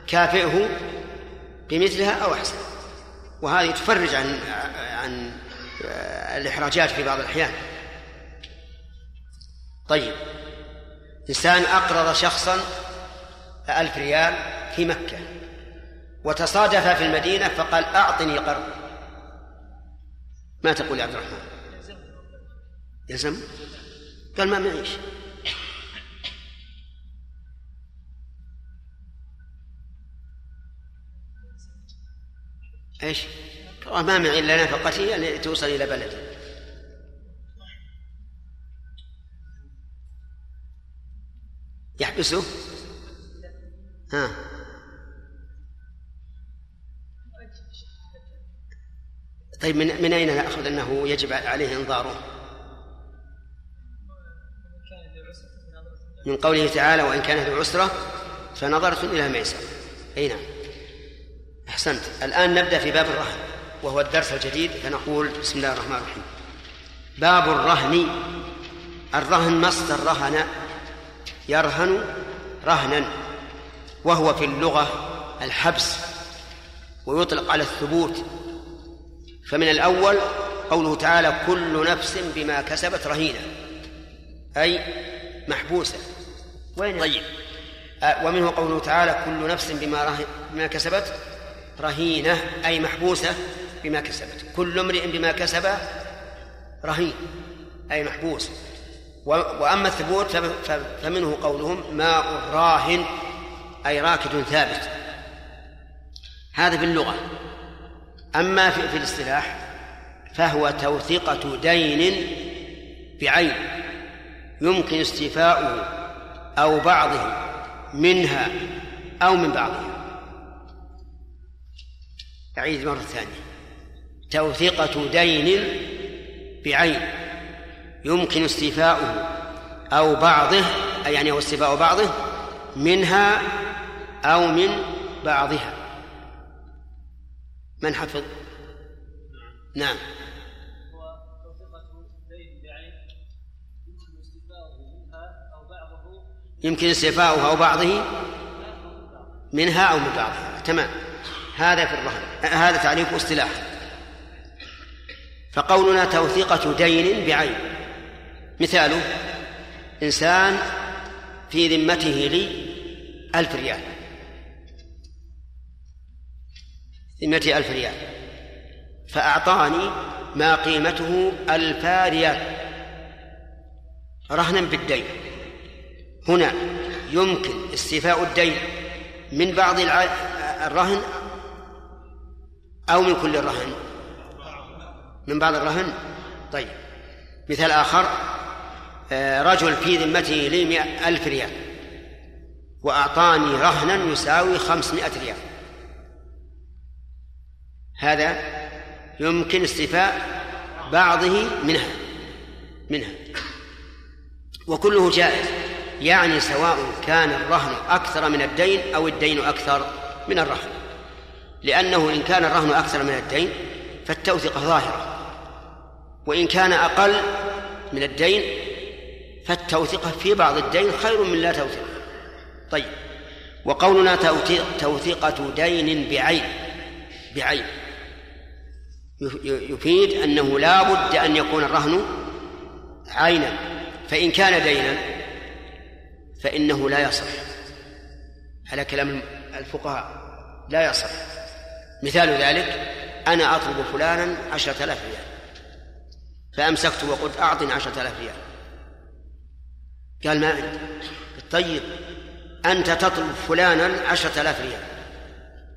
كافئه بمثلها أو أحسن. وهذه تفرج عن عن الإحراجات في بعض الأحيان. طيب. إنسان أقرض شخصا ألف ريال في مكة وتصادف في المدينة فقال أعطني قرض. ما تقول يا عبد الرحمن؟ يلزم. قال ما معيش. إيش؟ ما معي إلا نفقتي التي توصل إلى بلدي. يحبسه؟ ها. طيب من من أين ناخذ أنه يجب عليه انظاره؟ من قوله تعالى وإن كانت عسره فنظرة إلى ميسر أي نعم. أحسنت. الآن نبدأ في باب الرهن وهو الدرس الجديد فنقول بسم الله الرحمن الرحيم باب الرهن. الرهن مصدر رهن. يرهن رهنا وهو في اللغة الحبس ويطلق على الثبوت. فمن الأول قوله تعالى كل نفس بما كسبت رهينة أي محبوسة. وين؟ طيب. آه، ومنه قوله تعالى كل نفس بما, بما كسبت رهينة أي محبوسة بما كسبت. كل امرئ بما كسب رهين أي محبوس. وأما الثبوت فمنه قولهم ماء راهن أي راكد ثابت. هذا في اللغة أما في, في الاصطلاح فهو توثيقة دين بعين يمكن استيفاؤه أو بعضه منها أو من بعضها. أعيد مرة ثانية. توثيقة دين بعين يمكن استيفاؤه أو بعضه أي يعني هو استيفاء بعضه منها أو من بعضها. من حفظ؟ نعم. يمكن استيفاؤها أو بعضه؟ منها أو من بعضها تمام. هذا في الرهن هذا تعريف اصطلاح. فقولنا توثيقة دين بعين. مثاله إنسان في ذمته لي ألف ريال. ذمتي ألف ريال. فأعطاني ما قيمته ألفا ريال. رهنا بالدين. هنا يمكن استيفاء الدين من بعض الرهن أو من كل الرهن. من بعض الرهن؟ طيب. مثال آخر آه، رجل في ذمته لي ألف ريال. وأعطاني رهنا يساوي خمسمائة ريال. هذا يمكن استيفاء بعضه منها منها. وكله جائز يعني سواء كان الرهن أكثر من الدين أو الدين أكثر من الرهن. لأنه إن كان الرهن أكثر من الدين فالتوثقة ظاهرة وإن كان أقل من الدين فالتوثقة في بعض الدين خير من لا توثقة طيب وقولنا توثيقة دين بعين بعين. يفيد أنه لا بد أن يكون الرهن عينا فإن كان دينا فإنه لا يصح. على كلام الفقهاء لا يصح. مثال ذلك أنا أطلب فلانا عشرة آلاف ريال فأمسكت وقلت أعطني عشرة آلاف ريال. قال ما عندي. طيب أنت تطلب فلانا عشرة آلاف ريال.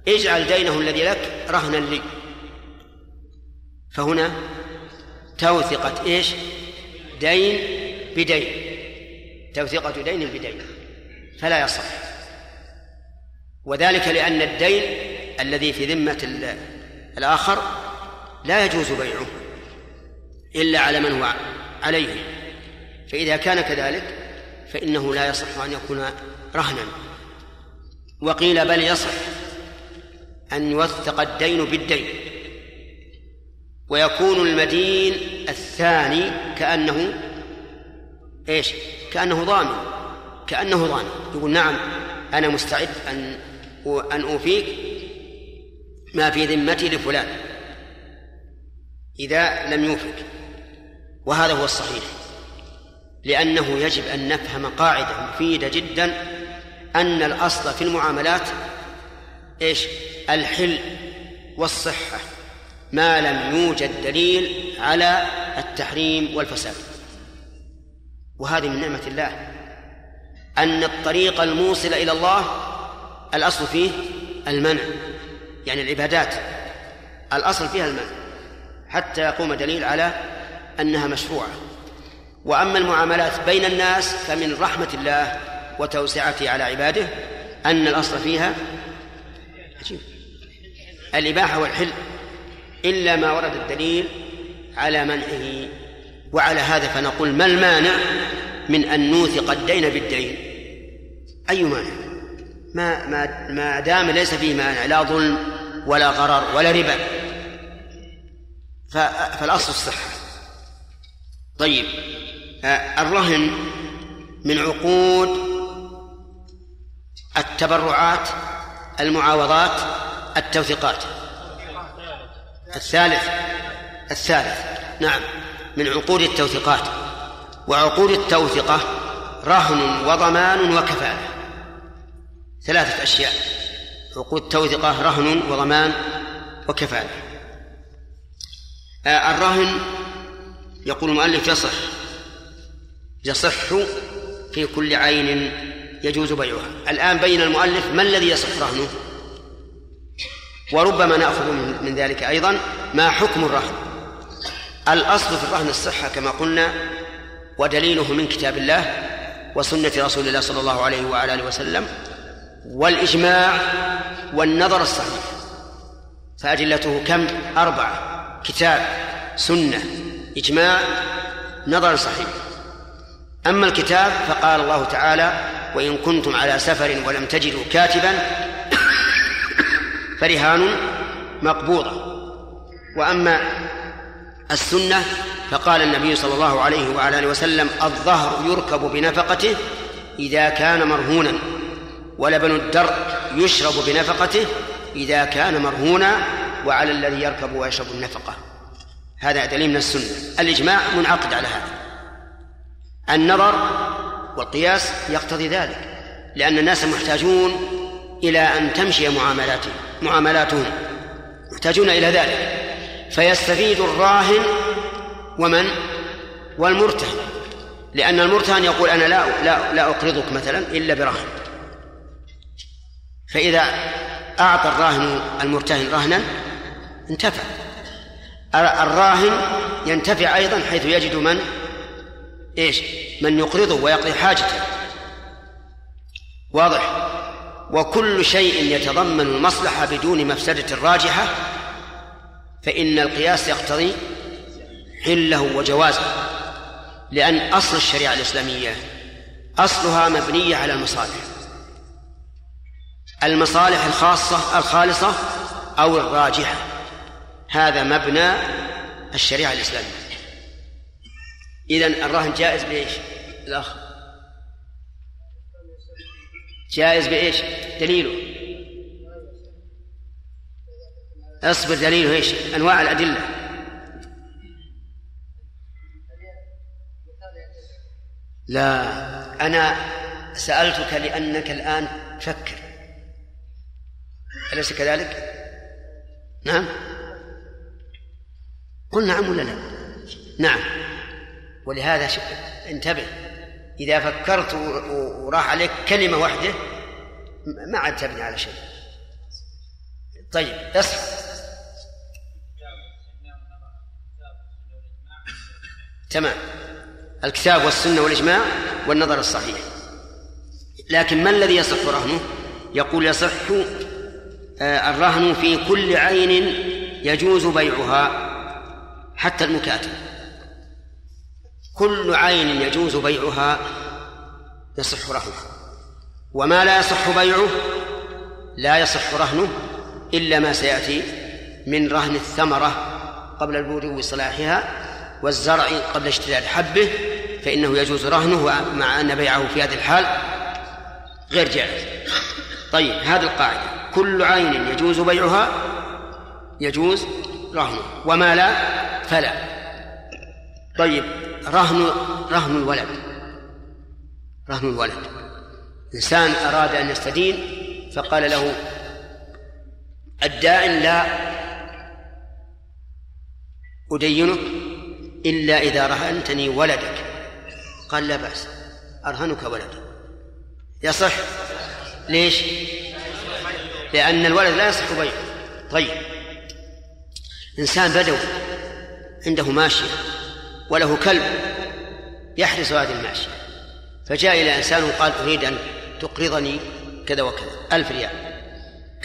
اجعل دينه الذي لك رهنا لي. فهنا توثقة إيش؟ دين بدين. توثقة دين بدين. فلا يصح. وذلك لأن الدين الذي في ذمة الآخر لا يجوز بيعه إلا على من هو عليه. فإذا كان كذلك فإنه لا يصح أن يكون رهنا. وقيل بل يصح أن يوثق الدين بالدين. ويكون المدين الثاني كأنه إيش؟ كأنه ضامن كأنه ضامن. يقول نعم أنا مستعد أن أن أوفيك ما في ذمتي لفلان إذا لم يوفك. وهذا هو الصحيح لأنه يجب أن نفهم قاعدة مفيدة جدا أن الأصل في المعاملات إيش؟ الحل والصحة. ما لم يوجد دليل على التحريم والفساد. وهذه من نعمة الله. أن الطريق الموصل إلى الله الأصل فيه المنع يعني العبادات. الأصل فيها المنع حتى يقوم دليل على أنها مشروعة. وأما المعاملات بين الناس فمن رحمة الله وتوسعته على عباده أن الأصل فيها عجيب. الإباحة والحل. إلا ما ورد الدليل على منعه. وعلى هذا فنقول ما المانع من أن نوثق الدين بالدين أي مانع؟ ما ما ما دام ليس فيه مانع لا ظلم ولا غرر ولا ربا. فالأصل الصحة طيب الرهن من عقود التبرعات المعاوضات التوثيقات. الثالث الثالث نعم من عقود التوثيقات. وعقود التوثقة رهن وضمان وكفالة. ثلاثة أشياء. عقود توثقة رهن وضمان وكفالة. آه الرهن يقول المؤلف يصح يصح في كل عين يجوز بيعها. الآن بين المؤلف ما الذي يصح رهنه؟ وربما نأخذ من ذلك أيضا ما حكم الرهن. الأصل في الرهن الصحة كما قلنا ودليله من كتاب الله وسنة رسول الله صلى الله عليه وعلى آله وسلم والإجماع والنظر الصحيح. فأدلته كم؟ أربعة. كتاب سنة إجماع نظر صحيح. أما الكتاب فقال الله تعالى وإن كنتم على سفر ولم تجدوا كاتبا فرهان مقبوضة. وأما السنة فقال النبي صلى الله عليه وعلى آله وسلم الظهر يركب بنفقته إذا كان مرهونا ولبن الدر يشرب بنفقته إذا كان مرهونا وعلى الذي يركب ويشرب النفقة. هذا دليل من السنة. الإجماع منعقد على هذا. النظر والقياس يقتضي ذلك لأن الناس محتاجون إلى أن تمشي معاملاتهم معاملاتهم. محتاجون إلى ذلك. فيستفيد الراهن ومن؟ والمرتهن. لأن المرتهن يقول أنا لا لا لا أقرضك مثلا إلا برهن فإذا أعطى الراهن المرتهن رهنا انتفع. الراهن ينتفع أيضا حيث يجد من؟ إيش؟ من يقرضه ويقضي حاجته. واضح؟ وكل شيء يتضمن المصلحة بدون مفسدة راجحة فإن القياس يقتضي حله وجوازه لأن أصل الشريعة الإسلامية أصلها مبنية على المصالح. المصالح الخاصة الخالصة أو الراجحة هذا مبنى الشريعة الإسلامية. إذن الرهن جائز بإيش؟ الأخ؟ جائز بإيش؟ دليله أصبر دليله إيش؟ أنواع الأدلة لا أنا سألتك لأنك الآن تفكر أليس كذلك؟ نعم قل نعم ولا لا؟ نعم ولهذا انتبه إذا فكرت وراح عليك كلمة واحدة ما عاد تبني على شيء. طيب اصحى تمام. الكتاب والسنة والإجماع والنظر الصحيح. لكن ما الذي يصح رهنه؟ يقول يصح آه، الرهن في كل عين يجوز بيعها حتى المكاتب. كل عين يجوز بيعها يصح رهنه. وما لا يصح بيعه لا يصح رهنه إلا ما سيأتي من رهن الثمرة قبل البدو صلاحها والزرع قبل اشتداد حبه فإنه يجوز رهنه مع أن بيعه في هذه الحال غير جائز. طيب هذه القاعدة. كل عين يجوز بيعها يجوز رهنه وما لا فلا. طيب رهن رهن الولد. رهن الولد. إنسان أراد أن يستدين فقال له الدائن لا أدينك إلا إذا رهنتني ولدك. قال لا بأس أرهنك ولدك يصح؟ ليش؟ لأن الولد لا يصح بيعه. طيب. إنسان بدوي عنده ماشية. وله كلب يحرس هذه الماشية فجاء إلى إنسان وقال أريد أن تقرضني كذا وكذا ألف ريال.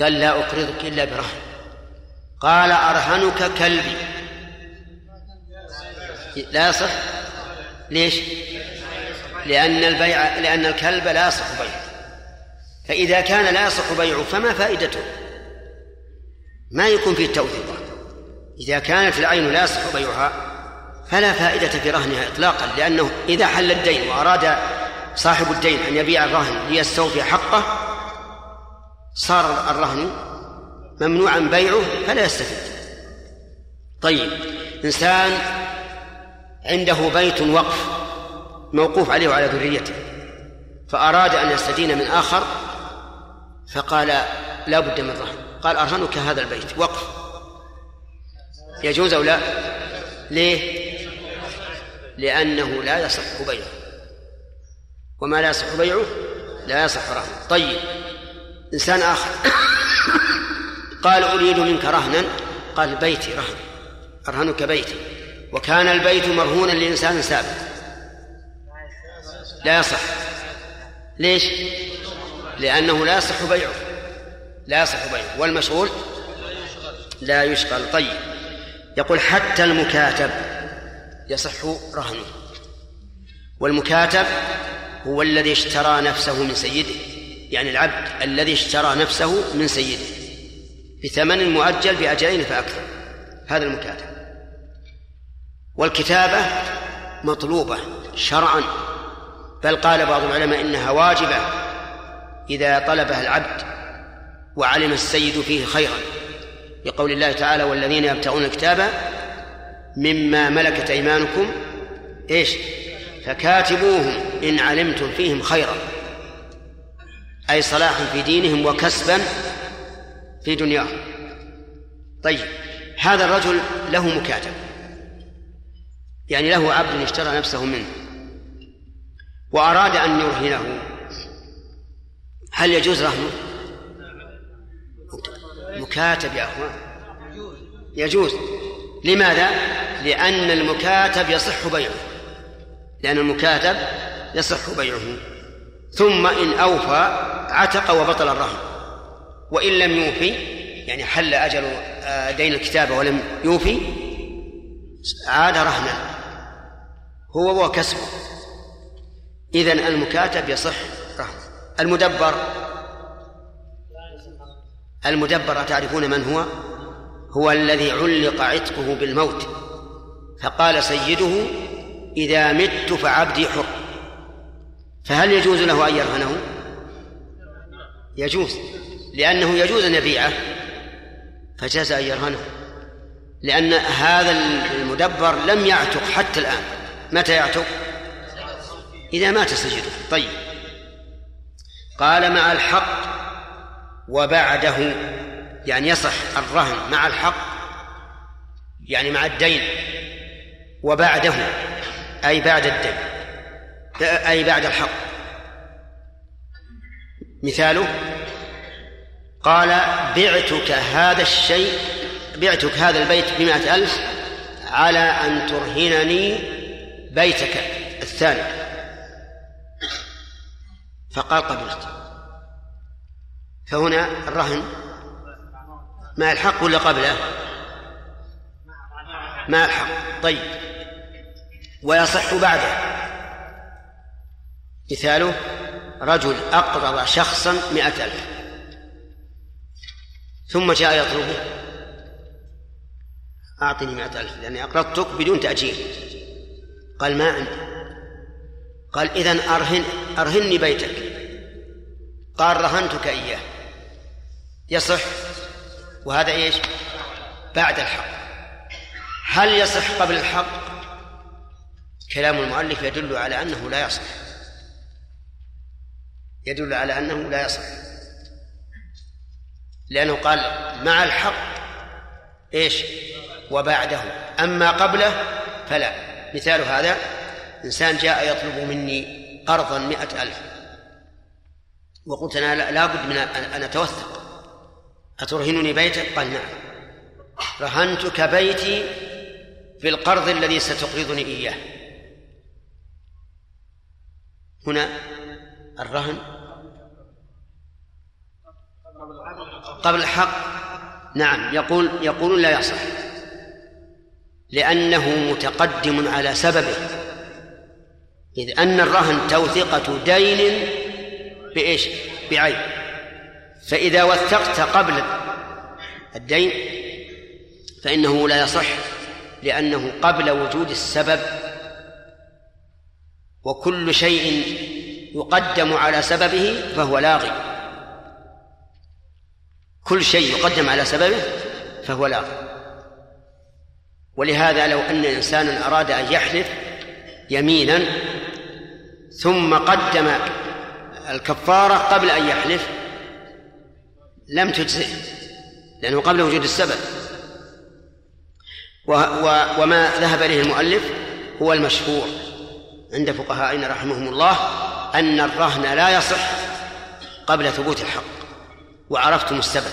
قال لا أقرضك إلا برهن. قال أرهنك كلبي. لا يصح؟ ليش؟ لأن البيع لأن الكلب لا يصح بيعه. فإذا كان لا يصح بيعه فما فائدته؟ ما يكون فيه التوثيق إذا كانت العين لا يصح بيعها فلا فائدة في رهنها إطلاقا لأنه إذا حل الدين وأراد صاحب الدين أن يبيع الرهن ليستوفي حقه صار الرهن ممنوعا بيعه فلا يستفيد. طيب إنسان عنده بيت وقف موقوف عليه وعلى ذريته فأراد أن يستدين من آخر فقال لا بد من رهن. قال أرهنك هذا البيت وقف. يجوز أو لا؟ ليه؟ لأنه لا يصح بيعه. وما لا يصح بيعه لا يصح رهنه. طيب إنسان آخر. قال أريد منك رهنا. قال بيتي رهن. أرهنك بيتي وكان البيت مرهونا لإنسان سابق لا يصح. ليش؟ لأنه لا يصح بيعه. لا يصح بيعه. والمشغول؟ لا يشغل. طيب يقول حتى المكاتب. يصح رهنه. والمكاتب هو الذي اشترى نفسه من سيده يعني العبد الذي اشترى نفسه من سيده. بثمن مؤجل بأجلين فأكثر. هذا المكاتب. والكتابة مطلوبة شرعا. بل قال بعض العلماء إنها واجبة إذا طلبها العبد وعلم السيد فيه خيرا. لقول الله تعالى والذين يبتغون الكتاب مما ملكت أيمانكم؟ إيش؟ فكاتبوهم إن علمتم فيهم خيرا. أي صلاحا في دينهم وكسبا في دنياهم. طيب هذا الرجل له مكاتب. يعني له عبد اشترى نفسه منه. وأراد أن يرهنه. هل يجوز رهنه؟ مكاتب يا أخوان. يجوز. لماذا؟ لأن المكاتب يصح بيعه. لأن المكاتب يصح بيعه. ثم إن أوفى عتق وبطل الرهن. وإن لم يوفي يعني حل أجل آه، دين الكتابة ولم يوفي عاد رهنا هو وكسبه إذن المكاتب يصح رهن المدبر. المدبر تعرفون من هو؟ هو الذي علق عتقه بالموت فقال سيده إذا مت فعبدي حر. فهل يجوز له أن يرهنه؟ يجوز لأنه يجوز أن يبيعه فجاز أن يرهنه لأن هذا المدبر لم يعتق حتى الآن. متى يعتق؟ إذا مات سيده. طيب. قال مع الحق وبعده. يعني يصح الرهن مع الحق يعني مع الدين وبعده أي بعد الدين أي بعد الحق. مثاله قال بعتك هذا الشيء بعتك هذا البيت بمائة ألف على أن ترهنني بيتك الثاني. فقال قبلت. فهنا الرهن ما الحق ولا قبله؟ ما الحق. طيب. ويصح بعده. مثاله رجل أقرض شخصا مئة ألف. ثم جاء يطلبه. أعطني مئة ألف لأني أقرضتك بدون تأجيل. قال ما عندي. قال إذن أرهن أرهني بيتك. قال رهنتك إياه. يصح؟ وهذا إيش؟ بعد الحق. هل يصح قبل الحق؟ كلام المؤلف يدل على أنه لا يصح. يدل على أنه لا يصح. لأنه قال مع الحق إيش؟ وبعده. أما قبله فلا. مثال هذا إنسان جاء يطلب مني قرضا مئة ألف. وقلت أنا لابد من أن أتوثق. أترهنني بيتك؟ قال نعم. رهنتك بيتي في القرض الذي ستقرضني إياه. هنا الرهن. قبل الحق. نعم يقول يقولون لا يصح. لأنه متقدم على سببه. إذ أن الرهن توثقة دين بإيش؟ بعين. فإذا وثقت قبل الدين فإنه لا يصح لأنه قبل وجود السبب وكل شيء يقدم على سببه فهو لاغي. كل شيء يقدم على سببه فهو لاغي. ولهذا لو أن إنسانا أراد أن يحلف يمينا ثم قدم الكفارة قبل أن يحلف لم تجزئ لأنه قبل وجود السبب. و و وما ذهب إليه المؤلف هو المشهور عند فقهائنا رحمهم الله أن الرهن لا يصح قبل ثبوت الحق وعرفتم السبب.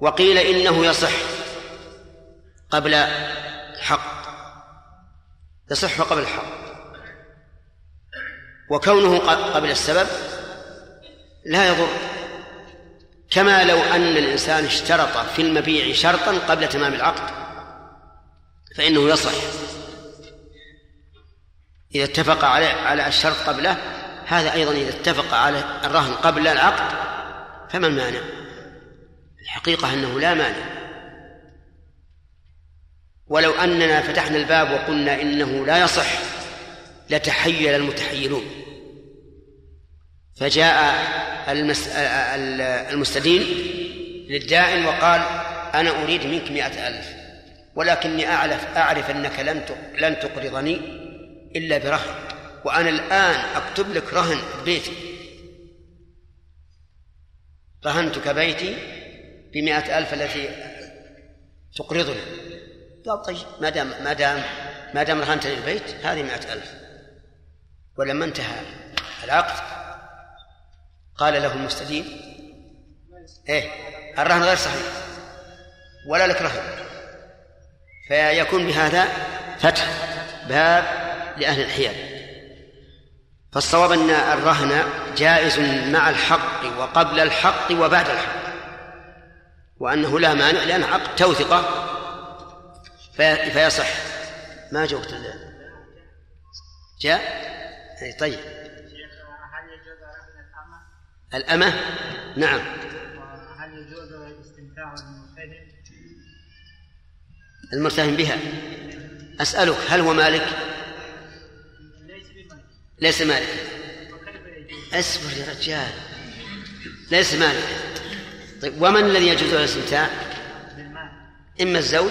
وقيل إنه يصح قبل الحق يصح قبل الحق. وكونه قبل السبب لا يضر. كما لو أن الإنسان اشترط في المبيع شرطا قبل تمام العقد فإنه يصح. إذا اتفق على على الشرط قبله هذا أيضا إذا اتفق على الرهن قبل العقد فما المانع؟ الحقيقة أنه لا مانع. ولو أننا فتحنا الباب وقلنا إنه لا يصح لتحيل المتحيلون. فجاء المس... المستدين للدائن وقال أنا أريد منك مئة ألف ولكني أعرف أعرف أنك لن لن تقرضني إلا برهن وأنا الآن أكتب لك رهن بيتي. رهنتك بيتي بمئة ألف التي تقرضني. قال طيب ما دام ما دام ما دام رهنتني البيت هذه مئة ألف ولما انتهى العقد قال له المستدين. إيه الرهن غير صحيح. ولا لك رهن. فيكون بهذا فتح باب لأهل الحياد فالصواب أن الرهن جائز مع الحق وقبل الحق وبعد الحق. وأنه لا مانع لأن عقد توثقة. في فيصح. ما جاء أي طيب. الأمة؟ نعم. هل يجوز الاستمتاع بالمرتهن؟ المرتهن بها. أسألك هل هو مالك؟ ليس بمالك. ليس مالك؟ أصبر يا رجال. ليس مالك. طيب ومن الذي يجوز له الاستمتاع؟ إما الزوج؟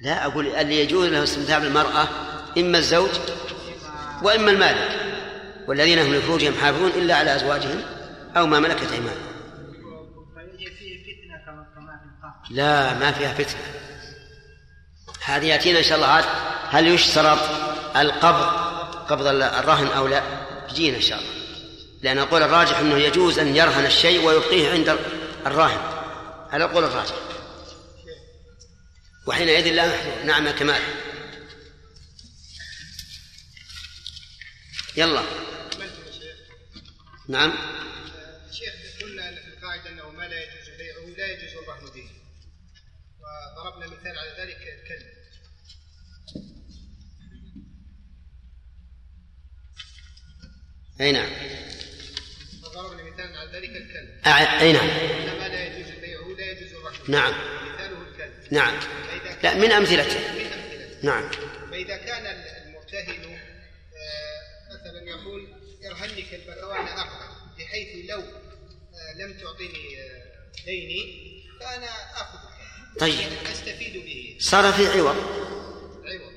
لا أقول اللي يجوز له الاستمتاع بالمرأة إما الزوج وإما المالك. والذين هم لفروجهم حافظون إلا على أزواجهم أو ما ملكت أيمانهم. لا ما فيها فتنة. هذه يأتينا إن شاء الله. عاد هل يشترط القبض قبض الرهن أو لا؟ يجينا إن شاء الله. لأن القول الراجح أنه يجوز أن يرهن الشيء ويبقيه عند الراهن هذا القول الراجح؟ وحينئذ لا محذور نعم كمال. يلا. نعم. شيخ قلنا في القاعدة أنه ما لا يجوز بيعه لا يجوز الرهن به وضربنا مثال على ذلك الكلب. أي نعم. وضربنا مثال على ذلك الكلب. أي نعم. ما لا يجوز بيعه لا يجوز الرهن به. نعم. مثاله الكلب. نعم. لا من أمثلته. من أمثلته. نعم. فإذا كان المرتهن كلبك وأنا أقبل بحيث لو آه، لم تعطيني آه، ديني فأنا أخذ طيب. أستفيد به. صار في عوض. عوض.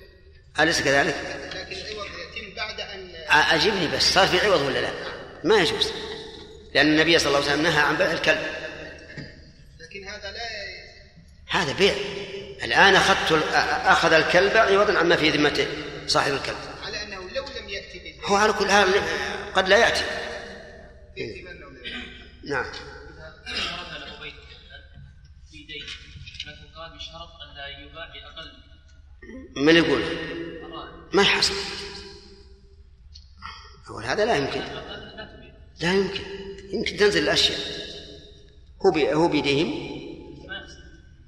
أليس كذلك؟ لكن العوض يتم بعد أن أجبني بس صار في عوض ولا لا؟ ما يجوز. لأن النبي صلى الله عليه وسلم نهى عن بيع الكلب. لكن هذا لا هذا بيع. الآن أخذت أخذ الكلب عوضا عما في ذمته صاحب الكلب. على أنه لو لم بالدين هو على كل حال قد لا يأتي. إيه؟ نعم. لكن قال بشرط يباع باقل من يقول؟ ما يحصل أقول هذا لا يمكن. لا يمكن. يمكن تنزل الأشياء. هو هو بيدهم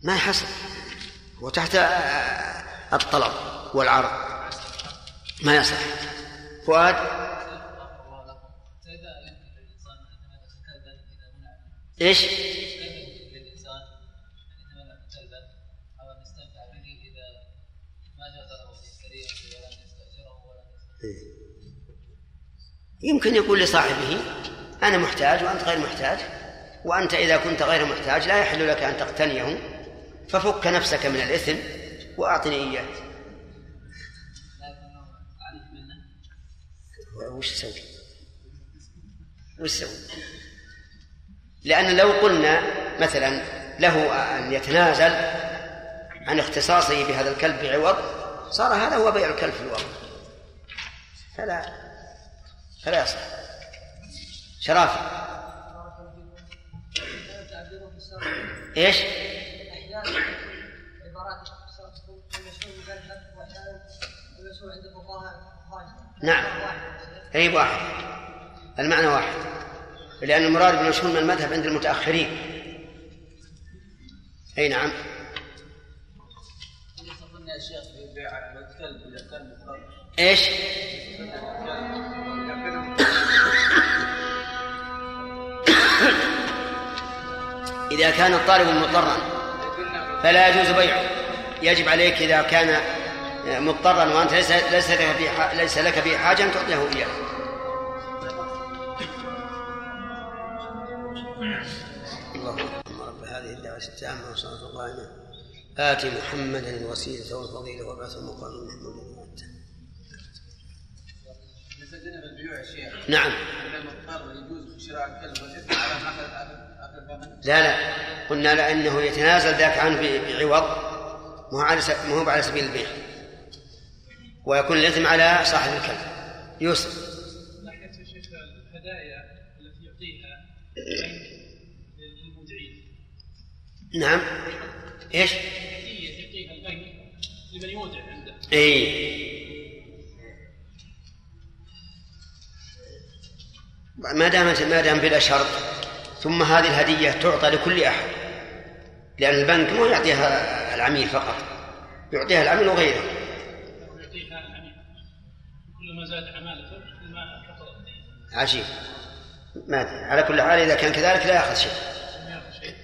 ما يحصل وتحت الطلب والعرض. ما يصح. فؤاد؟ يستأجره يمكن يقول لصاحبه أنا محتاج وأنت غير محتاج وأنت إذا كنت غير محتاج لا يحل لك أن تقتنيه ففك نفسك من الإثم وأعطني إياه وش يسوي؟ وش يسوي؟ لأن لو قلنا مثلا له أن يتنازل عن اختصاصه بهذا الكلب بعوض صار هذا هو بيع الكلب في الوضع فلا فلا يصح. شرافي إيش؟ نعم. أي واحد. المعنى واحد. لأن المراد بالمشهور من المذهب عند المتأخرين. أي نعم. إيش؟ إذا كان الطالب مضطرا فلا يجوز بيعه. يجب عليك إذا كان مضطرا وأنت ليس لك ليس لك حاجة أن تعطيه إياه. التامة والصلاة القائمة آت محمدا الوسيلة والفضيلة وبعث المقام محمود نعم. لا لا. قلنا لأنه يتنازل ذاك عنه بعوض. ما هو على ما هو على سبيل البيع. ويكون الإثم على صاحب الكلب. يوسف. ناحية شيخ الهدايا التي يعطيها نعم. إيش؟ يعطيها البنك لمن يودع عنده اي ما دامت ما دام بلا شرط ثم هذه الهدية تعطى لكل أحد لأن البنك ما يعطيها العميل فقط يعطيها العميل وغيره. ويعطيها العميل كل ما زاد عمالته كل ما كثر عجيب ما على كل حال إذا كان كذلك لا يأخذ شيء.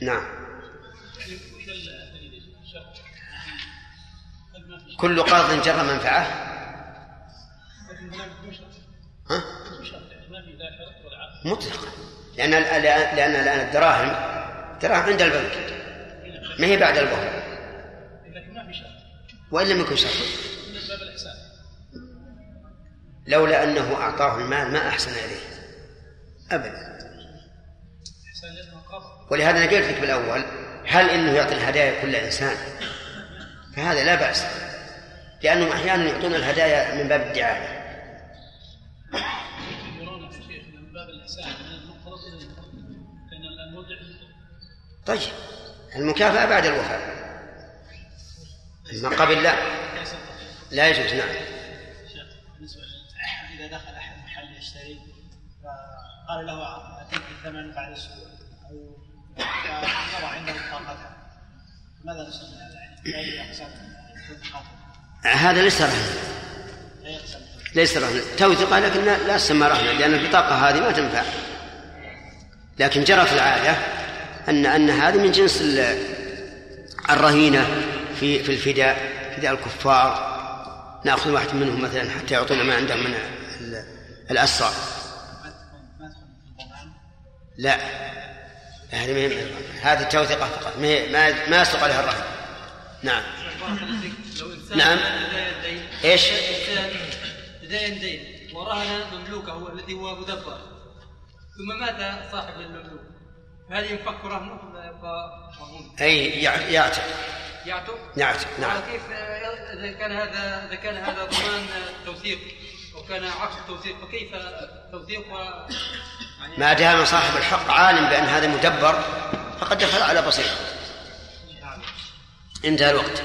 نعم. كل قرض جر منفعة؟ ها؟ مطلقا. لأن لأن الآن الدراهم دراهم عند البنك. ما هي بعد شرط وإن لم يكن شرط لولا أنه أعطاه المال ما أحسن إليه. أبدا. ولهذا أنا قلت لك بالأول هل إنه يعطي الهدايا كل إنسان؟ فهذا لا بأس. لأنهم أحيانا يعطون الهدايا من باب الدعاية. من باب طيب المكافأة بعد الوفاء أما قبل لا. لا يجوز نعم. بالنسبة إذا دخل أحد محل يشتري فقال له أعطيك الثمن بعد أسبوع أو يضع عنده بطاقتها ماذا نسمي هذا يعني؟ هذا ليس رهنا ليس رهنا توثقة لكن لا تسمى رهنا لأن البطاقة هذه ما تنفع. لكن جرت العادة أن أن هذه من جنس ال- الرهينة في في الفداء فداء الكفار. نأخذ واحد منهم مثلا حتى يعطونا ما عندهم من ال- الأسرى. لا. هذه ما هذه التوثقة فقط. ما ما يصدق عليها الرهن. نعم. نعم. إيش؟ انسان لديه دين ورهن مملوكه الذي هو مدبر ثم مات صاحب المملوك هل ينفك رهنه ولا يبقى مرهون؟ أي يع- يعتق يعتق؟ يعتق نعم وكيف اذا كان هذا اذا كان هذا ضمان توثيق وكان عكس التوثيق فكيف توثيق يعني ما دام صاحب الحق عالم بأن هذا مدبر فقد دخل على بصيرة انتهى الوقت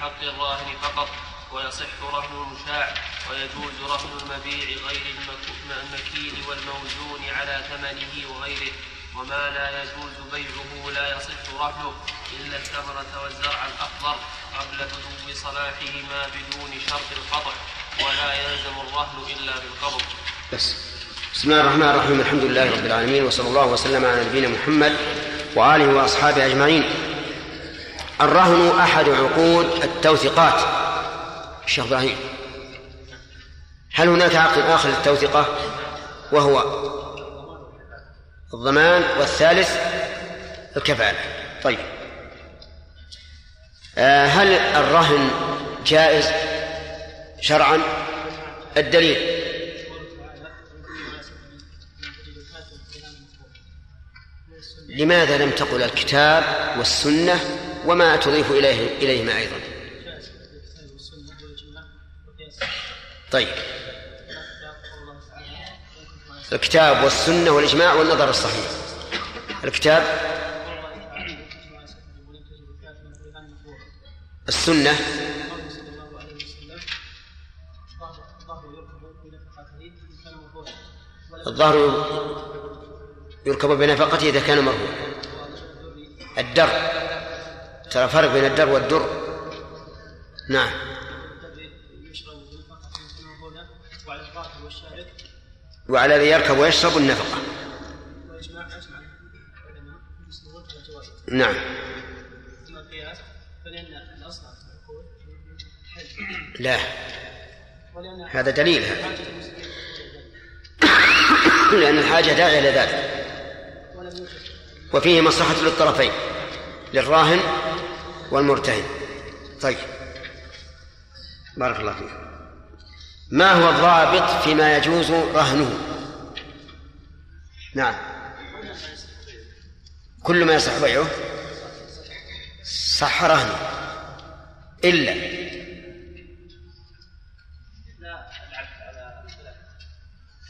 حق الراهن فقط ويصح رهن المشاع ويجوز رهن المبيع غير المك- المكيل والموزون على ثمنه وغيره. وما لا يجوز بيعه لا يصح رهنه إلا الثمرة والزرع الأخضر قبل بدو صلاحهما بدون شرط القطع ولا يلزم الرهن إلا بالقبض. بس. بسم الله الرحمن الرحيم. الحمد لله رب العالمين وصلى الله وسلم على نبينا محمد وآله وأصحابه أجمعين. الرهن أحد عقود التوثيقات. الشيخ إبراهيم هل هناك عقد آخر للتوثيقة وهو الضمان والثالث الكفالة؟ طيب. آه، هل الرهن جائز شرعا؟ الدليل. لماذا لم تقل الكتاب والسنة وما تضيف إليه إليهما أيضا. طيب. الكتاب والسنة والإجماع والنظر الصحيح. الكتاب السنة الظهر يركب بنفقته إذا كان مرهون الدر ترى فرق بين الدر والدر؟ نعم. وعلى الذي يركب ويشرب النفقة. نعم. لا. هذا دليل هذا. لأن الحاجة داعية إلى ذلك. وفيه مصلحة للطرفين. للراهن والمرتهن. طيب. بارك الله فيك. ما هو الضابط فيما يجوز رهنه؟ نعم. كل ما يصح بيعه صح رهنه. إلا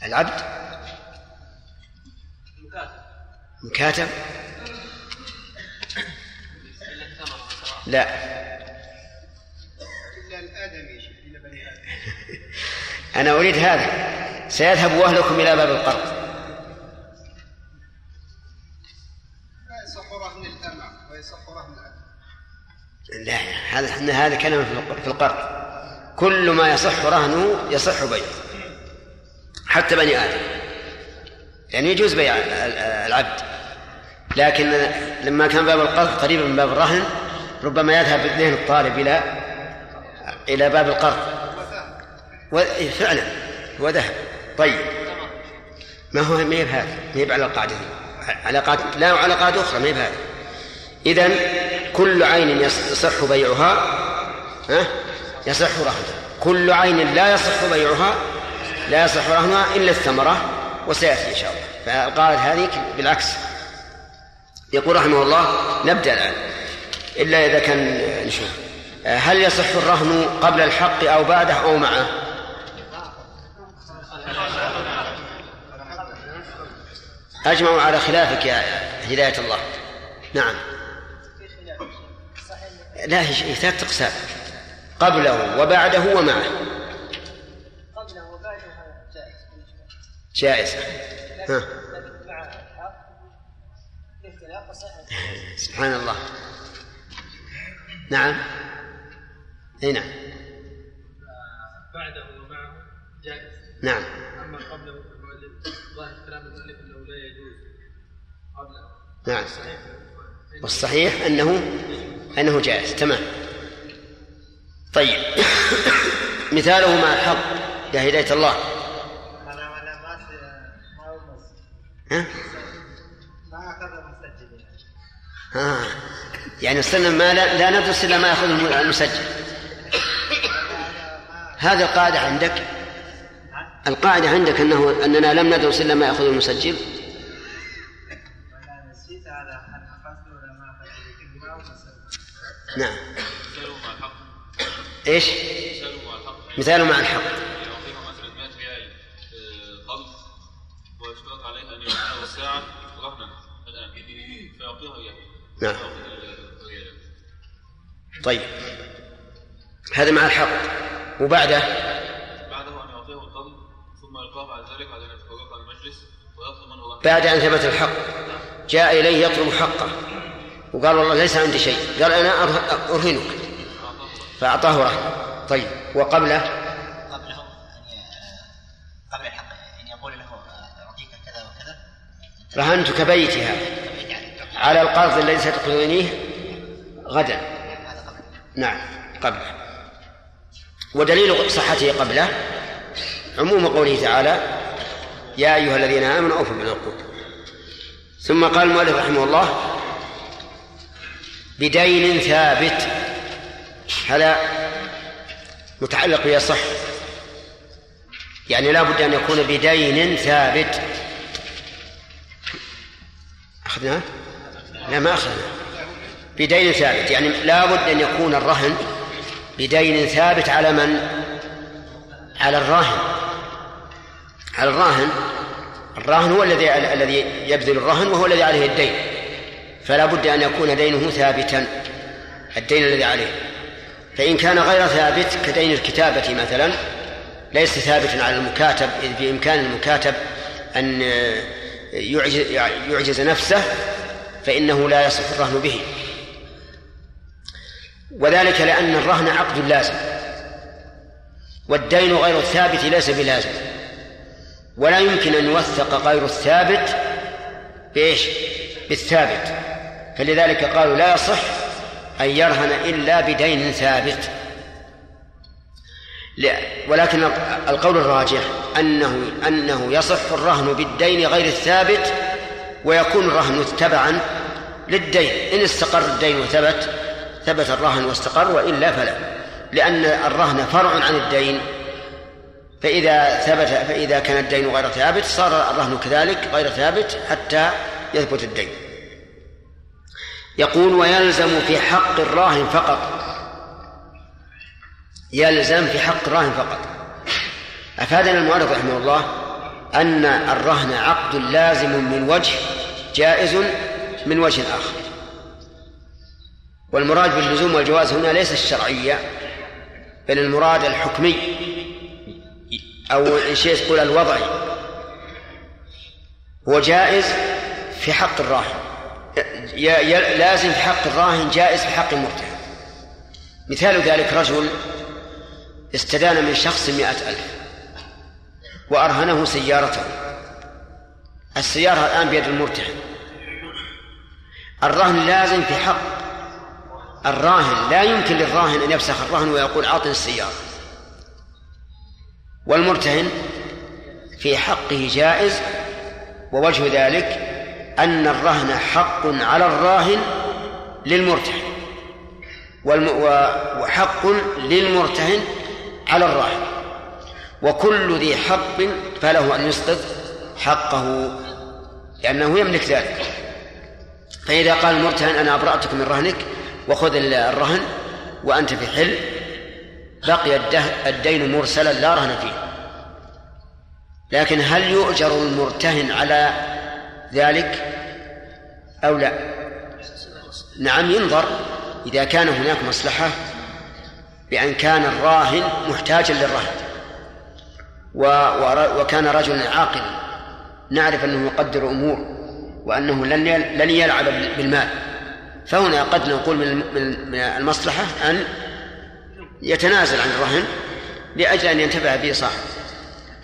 العبد. مكاتب. لا. آدم. أنا أريد هذا. سيذهب أهلكم إلى باب القرض. لا يصح رهن الامع ويصح رهن العبد لا هذا هذا كلام في الق- في القرض. كل ما يصح رهنه يصح بيعه. حتى بني آدم. يعني يجوز بيع ال- ال- العبد. لكن لما كان باب القرض قريبا من باب الرهن ربما يذهب ذهن الطالب إلى إلى باب القرض. إيه، فعلا هو ذهب. طيب. ما هو ما هي ما هي على القاعدة قاعدة لا قاعدة أخرى ما هي إذا كل عين يص- يصح بيعها ها؟ يصح رهنها. كل عين لا يصح بيعها لا يصح رهنها إلا الثمرة وسيأتي إن شاء الله. فالقاعدة هذه بالعكس. يقول رحمه الله نبدأ الآن. إلا إذا كان نشوف هل يصح الرهن قبل الحق أو بعده أو معه؟ أجمعوا على خلافك يا هداية الله. نعم. لا هي ثلاث أقسام. قبله وبعده ومعه. قبله وبعده جائز ها. سبحان الله. نعم. أي نعم. بعده ومعه جائز. نعم. أما قبله فالمؤلف ظاهر كلام المؤلف إنه لا يجوز. قبله. نعم. والصحيح أنه أنه جائز. تمام. طيب. مثاله مع الحق. يا هداية الله. ها؟ ما أخذ المسجل ها يعني استنى ما لا, لا ندرس إلا ما يأخذه المسجل. هذه القاعدة عندك. القاعدة عندك انه أننا لم ندرس إلا ما يأخذه المسجل. هذا نعم. إيش؟ مثاله مع الحق. مثاله مع الحق يعطيها مثلا 100 ريال قبض ويشترط ان رهنا نعم. طيب. هذا مع الحق. وبعده؟ بعده أن يعطيه ثم يلقاه بعد ذلك بعد أن يتفرق المجلس ويطلب منه الله. بعد أن ثبت الحق. جاء إليه يطلب حقه. وقال والله ليس عندي شيء. قال أنا أره- أرهنك. فأعطاه رهن طيب. وقبله؟ قبله يعني آه، قبل الحق. يعني يقول له آه، أعطيك كذا وكذا. رهنتك بيتي هذا على القرض الذي ستقضينيه غدا. نعم قبله. ودليل صحته قبله عموم قوله تعالى يا أيها الذين آمنوا أوفوا بالعقود. ثم قال المؤلف رحمه الله بدين ثابت. هذا متعلق بيصح يعني لا بد أن يكون بدين ثابت. أخذناه؟ لا ما أخذنا بدين ثابت يعني لا بد أن يكون الرهن بدين ثابت على من؟ على الراهن. على الراهن. الراهن هو الذي الذي يبذل الرهن وهو الذي عليه الدين. فلا بد أن يكون دينه ثابتا الدين الذي عليه. فإن كان غير ثابت كدين الكتابة مثلا ليس ثابتا على المكاتب إذ بإمكان المكاتب أن يعجز, يعجز نفسه فإنه لا يصح الرهن به. وذلك لأن الرهن عقد لازم والدين غير الثابت ليس بلازم ولا يمكن أن يوثق غير الثابت بإيش؟ بالثابت. فلذلك قالوا لا يصح أن يرهن إلا بدين ثابت. ولكن القول الراجح أنه أنه يصح الرهن بالدين غير الثابت ويكون الرهن تبعا للدين. إن استقر الدين وثبت ثبت الرهن واستقر وإلا فلا. لأن الرهن فرع عن الدين. فإذا ثبت فإذا كان الدين غير ثابت صار الرهن كذلك غير ثابت حتى يثبت الدين. يقول ويلزم في حق الراهن فقط. يلزم في حق الراهن فقط. أفادنا المؤلف رحمه الله أن الرهن عقد لازم من وجه جائز من وجه آخر. والمراد باللزوم والجواز هنا ليس الشرعية بل المراد الحكمي. أو إن شئت تقول الوضعي. هو جائز في حق الراهن. لازم في حق الراهن جائز في حق المرتهن. مثال ذلك رجل استدان من شخص مئة ألف وأرهنه سيارته. السيارة الآن بيد المرتهن. الرهن لازم في حق الراهن لا يمكن للراهن أن يفسخ الرهن ويقول أعطني السيارة. والمرتهن في حقه جائز ووجه ذلك أن الرهن حق على الراهن للمرتهن وحق للمرتهن على الراهن. وكل ذي حق فله أن يسقط حقه لأنه يملك ذلك. فإذا قال المرتهن أنا أبرأتك من رهنك وخذ الرهن وأنت في حل. بقي الدين مرسلا لا رهن فيه. لكن هل يؤجر المرتهن على ذلك أو لا؟ نعم ينظر. إذا كان هناك مصلحة بأن كان الراهن محتاجا للرهن. وكان رجلا عاقلا نعرف أنه يقدر أمور وأنه لن لن يلعب بالمال. فهنا قد نقول من المصلحة أن يتنازل عن الرهن لأجل أن ينتفع به صاحب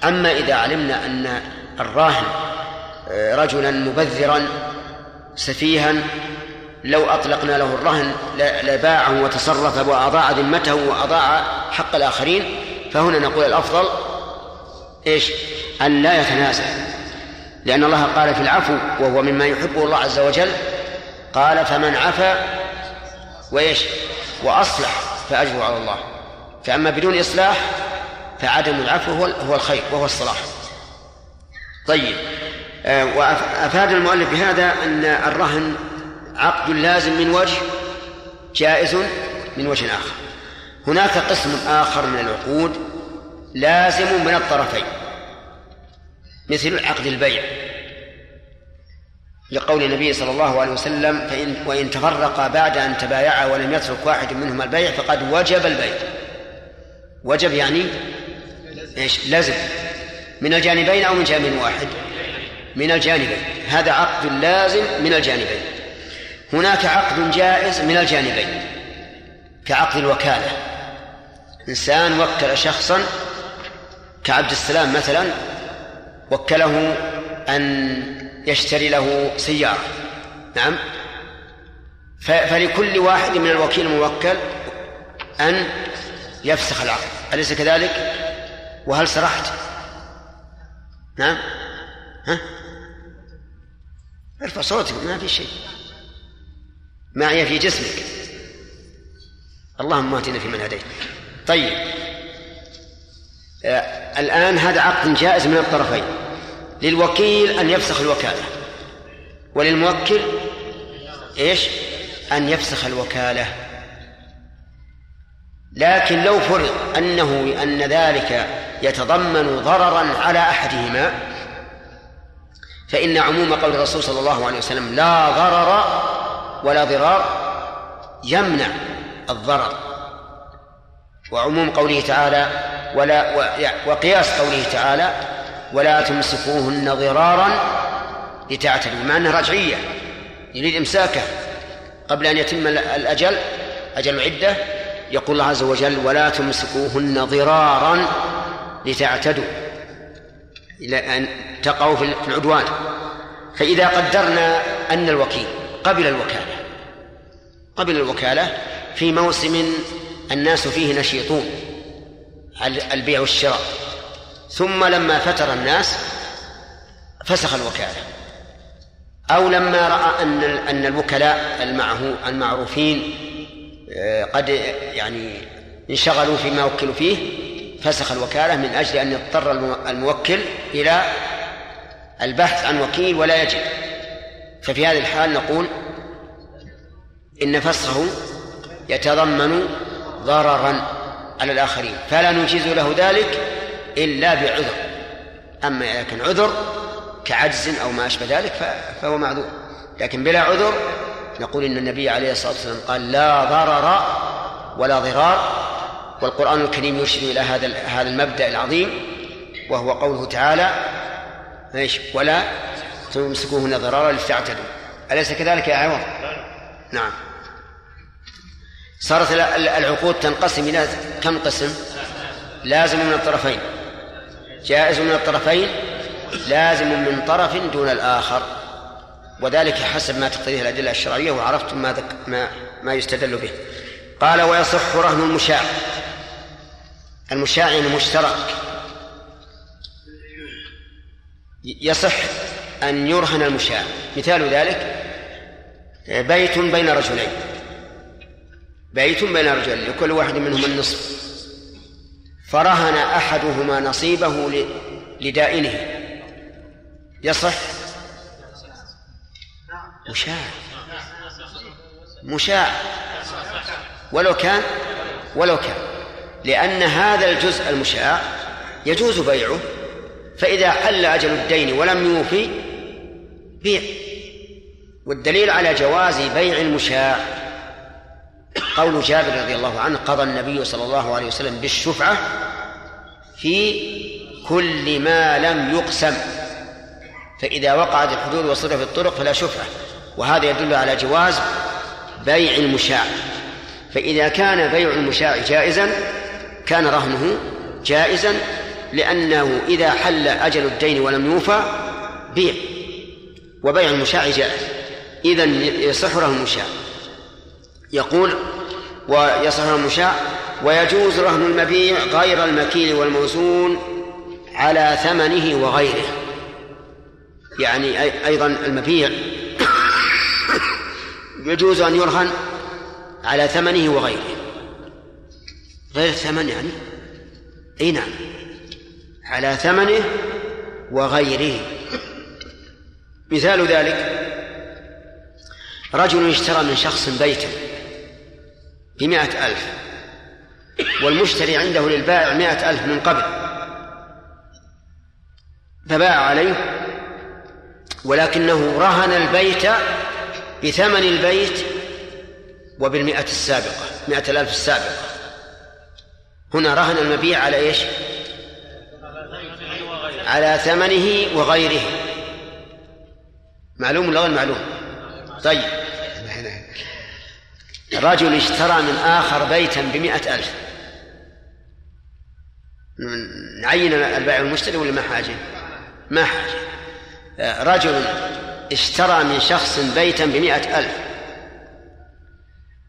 أما إذا علمنا أن الراهن رجلا مبذرا سفيها لو أطلقنا له الرهن لباعه وتصرف وأضاع ذمته وأضاع حق الآخرين فهنا نقول الأفضل إيش؟ أن لا يتنازل. لأن الله قال في العفو وهو مما يحبه الله عز وجل قال فمن عفا وإيش وأصلح فأجره على الله. فأما بدون إصلاح فعدم العفو هو هو الخير وهو الصلاح. طيب وأفاد المؤلف بهذا أن الرهن عقد لازم من وجه جائز من وجه آخر. هناك قسم آخر من العقود لازم من الطرفين مثل عقد البيع. لقول النبي صلى الله عليه وسلم فإن وإن تفرقا بعد أن تبايعا ولم يترك واحد منهما البيع فقد وجب البيع. وجب يعني إيش؟ لازم. من الجانبين أو من جانب واحد؟ من الجانبين. هذا عقد لازم من الجانبين. هناك عقد جائز من الجانبين كعقد الوكالة. إنسان وكل شخصا كعبد السلام مثلا وكله أن يشتري له سيارة. نعم. فلكل واحد من الوكيل الموكل أن يفسخ العقد. أليس كذلك؟ وهل سرحت؟ نعم. ها؟ ارفع صوتك ما في شيء. معي في جسمك. اللهم اهدنا فيمن هديت. طيب. آه الآن هذا عقد جائز من الطرفين. للوكيل أن يفسخ الوكالة. وللموكل إيش؟ أن يفسخ الوكالة. لكن لو فرض أنه أن ذلك يتضمن ضررا على أحدهما فإن عموم قول الرسول صلى الله عليه وسلم لا ضرر ولا ضرار يمنع الضرر. وعموم قوله تعالى ولا وقياس قوله تعالى ولا تمسكوهن ضرارا لتعتدوا مع أنها رجعية. يريد إمساكه. قبل أن يتم الأجل أجل العده يقول الله عز وجل ولا تمسكوهن ضرارا لتعتدوا. إلى أن تقعوا في العدوان. فإذا قدرنا أن الوكيل قبل الوكالة قبل الوكالة في موسم الناس فيه نشيطون البيع والشراء. ثم لما فتر الناس فسخ الوكالة. أو لما رأى أن أن الوكلاء المعروفين آه، قد يعني انشغلوا فيما وكلوا فيه فسخ الوكالة من أجل أن يضطر الموكل إلى البحث عن وكيل ولا يجد. ففي هذه الحال نقول إن فسخه يتضمن ضررا على الآخرين. فلا نجيز له ذلك إلا بعذر. أما إذا كان عذر كعجز أو ما أشبه ذلك فهو معذور. لكن بلا عذر نقول إن النبي عليه الصلاة والسلام قال لا ضرر ولا ضرار والقرآن الكريم يرشد إلى هذا هذا المبدأ العظيم وهو قوله تعالى إيش؟ ولا تمسكوهن ضرارا لتعتدوا. أليس كذلك يا عوض؟ نعم. صارت العقود تنقسم إلى كم قسم؟ لازم من الطرفين. جائز من الطرفين لازم من طرف دون الآخر. وذلك حسب ما تقتضيه الأدلة الشرعية وعرفتم ما, ما, ما يستدل به. قال ويصح رهن المشاع. المشاع يعني مشترك. يصح أن يرهن المشاع. مثال ذلك بيت بين رجلين. بيت بين رجلين لكل واحد منهم النصف. فرهن أحدهما نصيبه لدائنه. يصح؟ مشاع. مشاع. ولو كان ولو كان. لأن هذا الجزء المشاع يجوز بيعه فإذا حل أجل الدين ولم يوفي بيع. والدليل على جواز بيع المشاع قول جابر رضي الله عنه قضى النبي صلى الله عليه وسلم بالشفعة في كل ما لم يقسم فإذا وقعت الحدود وصرف الطرق فلا شفعة وهذا يدل على جواز بيع المشاع فإذا كان بيع المشاع جائزا كان رهنه جائزا لأنه إذا حل أجل الدين ولم يوفى بيع وبيع المشاع جائز إذا يصح رهن المشاع. يقول ويصح المشاع ويجوز رهن المبيع غير المكيل والموزون على ثمنه وغيره. يعني أيضا المبيع يجوز أن يرهن على ثمنه وغيره. غير الثمن يعني؟ أي نعم. على ثمنه وغيره. مثال ذلك رجل اشترى من شخص بيتا بمائة ألف. والمشتري عنده للبائع مائة ألف من قبل. فباع عليه ولكنه رهن البيت بثمن البيت وبالمئة السابقة مئة الألف السابقة. هنا رهن المبيع على إيش؟ على ثمنه وغيره. معلوم ولا غير معلوم؟ طيب. رجل اشترى من آخر بيتا بمئة ألف. نعين البائع والمشتري ولا ما حاجة؟ ما حاجة. رجل اشترى من شخص بيتا بمئة ألف.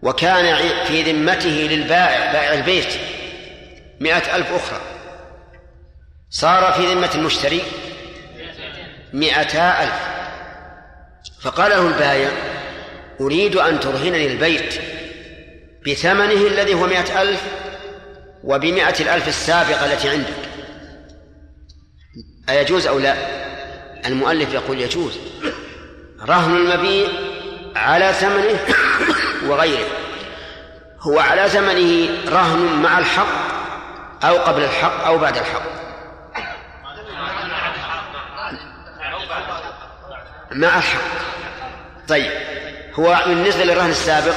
وكان في ذمته للبائع بائع البيت مئة ألف أخرى. صار في ذمة المشتري مئتا ألف. فقال له البائع أريد أن ترهنني البيت بثمنه الذي هو مئة ألف وبمئة الألف السابقة التي عندك. أيجوز أو لا؟ المؤلف يقول يجوز. رهن المبيع على ثمنه وغيره. هو على ثمنه رهن مع الحق أو قبل الحق أو بعد الحق. مع الحق. طيب. هو بالنسبة للرهن السابق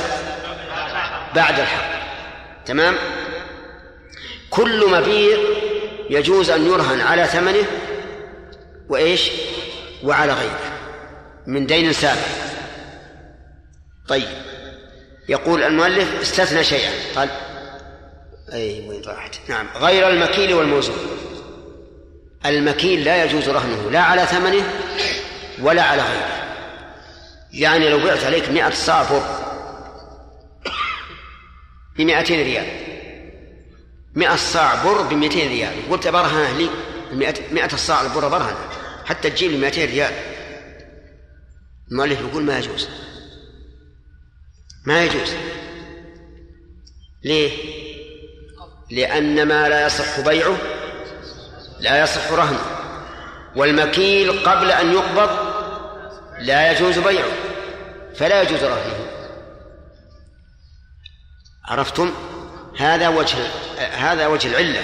بعد الحق تمام؟ كل مبيع يجوز أن يرهن على ثمنه وإيش؟ وعلى غيره من دين سابق. طيب. يقول المؤلف استثنى شيئا. قال أي وين راحت؟ نعم. غير المكيل والموزون. المكيل لا يجوز رهنه لا على ثمنه ولا على غيره. يعني لو بعت عليك مئة صاع بر بمئتين ريال. مئة صاع بر بمئتين ريال. قلت برهنه لي. مئة الصاع البر برهنه حتى تجيب لي 200 ريال. المؤلف يقول ما يجوز. ما يجوز. ليه؟ لأن ما لا يصح بيعه لا يصح رهنه. والمكيل قبل أن يقبض لا يجوز بيعه فلا يجوز رهنه. عرفتم؟ هذا وجه هذا وجه العلة.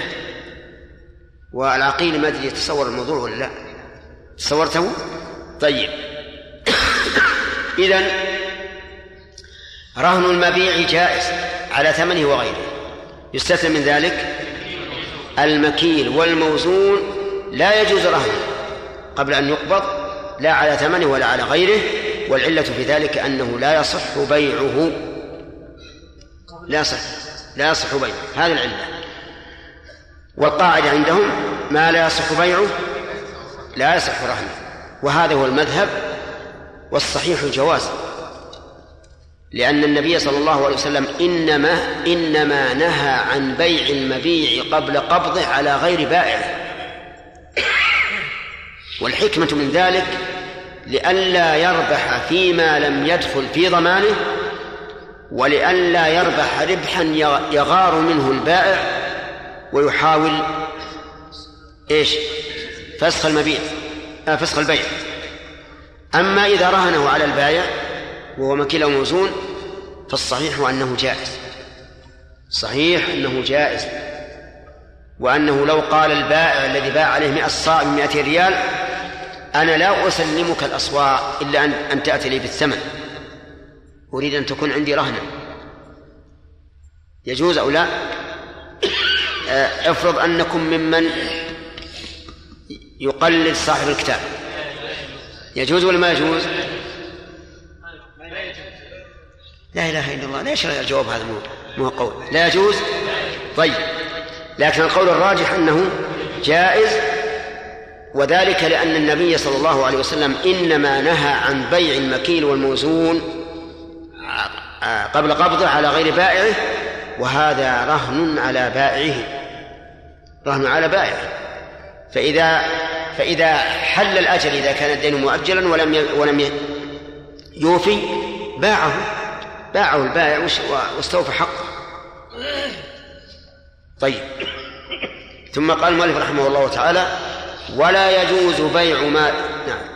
والعقيل ما أدري يتصور الموضوع ولا لا. تصورته؟ طيب. إذن رهن المبيع جائز على ثمنه وغيره. يستثنى من ذلك المكيل والموزون لا يجوز رهنه قبل أن يقبض لا على ثمنه ولا على غيره والعلة في ذلك أنه لا يصح بيعه. لا يصح لا يصح بيعه هذه العلة. والقاعدة عندهم ما لا يصح بيعه لا يصح رهنه وهذا هو المذهب والصحيح الجواز. لأن النبي صلى الله عليه وسلم إنما إنما نهى عن بيع المبيع قبل قبضه على غير بائعه. والحكمة من ذلك لئلا يربح فيما لم يدخل في ضمانه ولئلا يربح ربحا يغار منه البائع ويحاول إيش؟ فسخ المبيع آه فسخ البيع. أما إذا رهنه على البايع وهو مكيل موزون فالصحيح أنه جائز. صحيح أنه جائز. وأنه لو قال البائع الذي باع عليه مئة صاع من مئة ريال أنا لا أسلمك الأصواع إلا أن أن تأتي لي بالثمن. أريد أن تكون عندي رهنا. يجوز أو لا؟ آه، افرض أنكم ممن يقلد صاحب الكتاب. يجوز ولا ما يجوز؟ لا إله إلا الله. ليش الجواب هذا مو مو قول؟ لا يجوز؟ طيب. لكن القول الراجح أنه جائز وذلك لأن النبي صلى الله عليه وسلم إنما نهى عن بيع المكيل والموزون قبل قبضه على غير بائعه وهذا رهن على بائعه رهن على بائعه. فإذا فإذا حل الأجل إذا كان الدين مؤجلا ولم ولم يوفي باعه باعه البائع واستوفى حقه. طيب. ثم قال المؤلف رحمه الله تعالى ولا يجوز بيع ما نعم.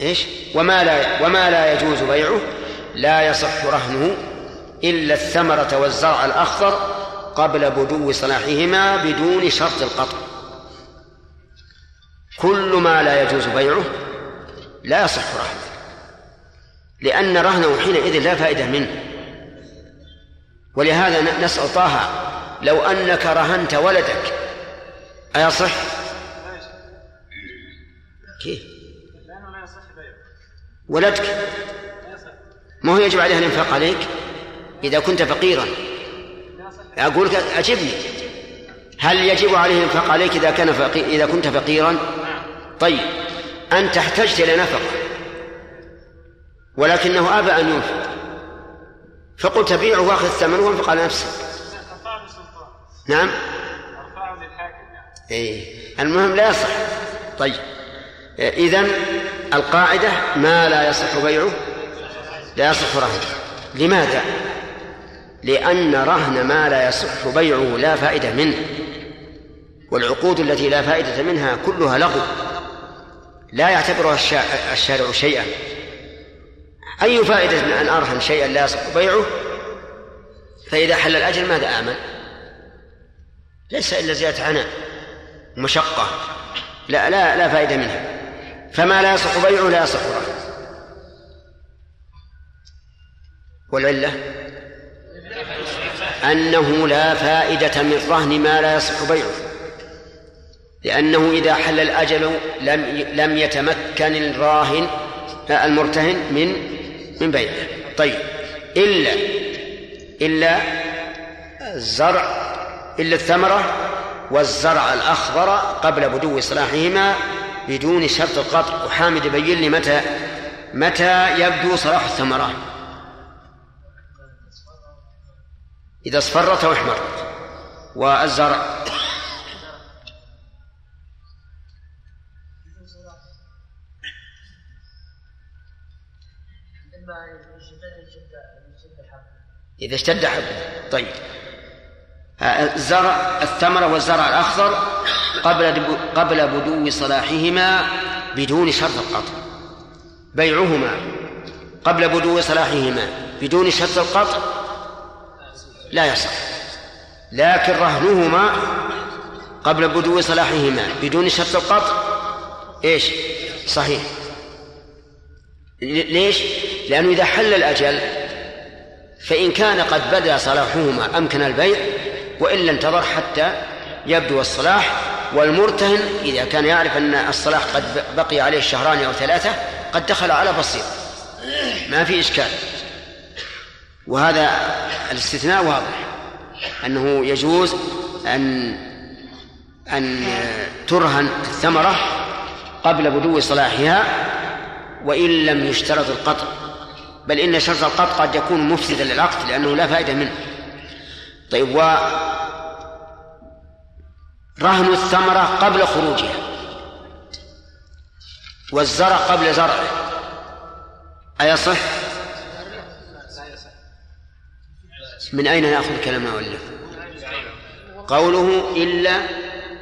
إيش؟ وما لا وما لا يجوز بيعه. لا يصح رهنه إلا الثمرة والزرع الأخضر قبل بدو صلاحهما بدون شرط القطع. كل ما لا يجوز بيعه لا يصح رهنه لأن رهنه حينئذ لا فائدة منه. ولهذا نسأل طه لو أنك رهنت ولدك أيصح؟ كيف؟ لأنه لا يصح بيعه. ولدك لا يصح. ما هو يجب عليه الإنفاق عليك؟ إذا كنت فقيرا. أقول لك أجبني. هل يجب عليه الإنفاق عليك إذا كان فقير إذا كنت فقيرا؟ طيب. أنت احتجت إلى نفقة. ولكنه أبى أن ينفق. فقلت بيعه وأخذ الثمن وانفق على نفسك. نعم. أرفعه للحاكم يعني. إيه. المهم لا يصح. طيب. إذا القاعدة ما لا يصح بيعه لا يصح رهنه لماذا؟ لأن رهن ما لا يصح بيعه لا فائدة منه والعقود التي لا فائدة منها كلها لغو لا يعتبرها الشا- الشارع شيئا أي فائدة من أن أرهن شيئا لا يصح بيعه فإذا حل الأجل ماذا أعمل؟ ليس إلا زيادة عناء مشقة لا لا لا فائدة منها فما لا يصح بيعه لا يصح رهنه والعلة؟ أنه لا فائدة من رهن ما لا يصح بيعه. لأنه إذا حل الأجل لم لم يتمكن الراهن المرتهن من من بيعه. طيب إلا إلا الزرع إلا الثمرة والزرع الأخضر قبل بدو صلاحهما بدون شرط القطع. وحامد يبين لي متى متى يبدو صلاح الثمرات إذا اصفرت أو احمرت والزرع إذا اشتد حبه. طيب. الزرع الثمرة والزرع الأخضر. قبل قبل بدو صلاحهما بدون شرط القطع. بيعهما قبل بدو صلاحهما بدون شرط القطع لا يصح. لكن رهنهما قبل بدو صلاحهما بدون شرط القطع إيش؟ صحيح. ليش؟ لأنه إذا حل الأجل فإن كان قد بدا صلاحهما أمكن البيع وإلا انتظر حتى يبدو الصلاح والمرتهن إذا كان يعرف أن الصلاح قد بقي عليه شهران أو ثلاثة قد دخل على بصير ما في إشكال. وهذا الاستثناء واضح. أنه يجوز أن أن ترهن الثمرة قبل بدو صلاحها وإن لم يشترط القطع. بل إن شرط القطع قد يكون مفسدا للعقد لأنه لا فائدة منه. طيب رهن الثمرة قبل خروجها والزرع قبل زرعه. أيصح؟ من أين نأخذ كلام مؤلف؟ قوله إلا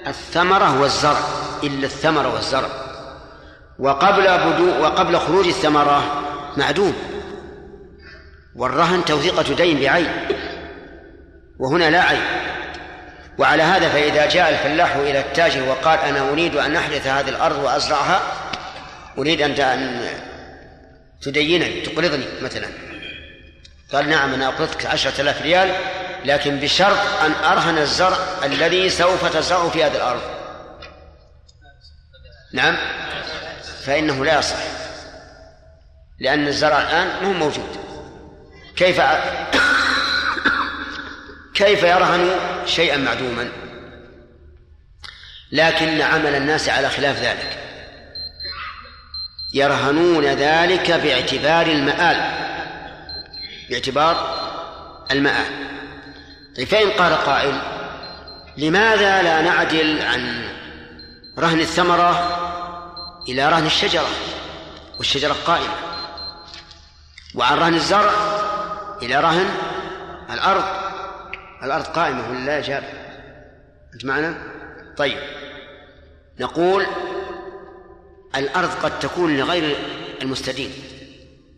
الثمرة والزرع إلا الثمرة والزرع. وقبل بدو وقبل خروج الثمرة معدوم. والرهن توثيقة دين بعين. وهنا لا عين وعلى هذا فإذا جاء الفلاح إلى التاجر وقال أنا أريد أن أحدث هذه الأرض وأزرعها أريد أن تدينني تقرضني مثلا. قال نعم أنا أقرضك عشرة آلاف ريال لكن بشرط أن أرهن الزرع الذي سوف تزرعه في هذه الأرض. نعم؟ فإنه لا يصح. لأن الزرع الآن مو موجود. كيف كيف يرهن شيئا معدوما؟ لكن عمل الناس على خلاف ذلك. يرهنون ذلك باعتبار المآل. باعتبار المآل. طيب فإن قال قائل لماذا لا نعدل عن رهن الثمرة إلى رهن الشجرة؟ والشجرة قائمة. وعن رهن الزرع إلى رهن الأرض. الأرض قائمة ولا لا جاب أنت معنا؟ طيب. نقول الأرض قد تكون لغير المستدين.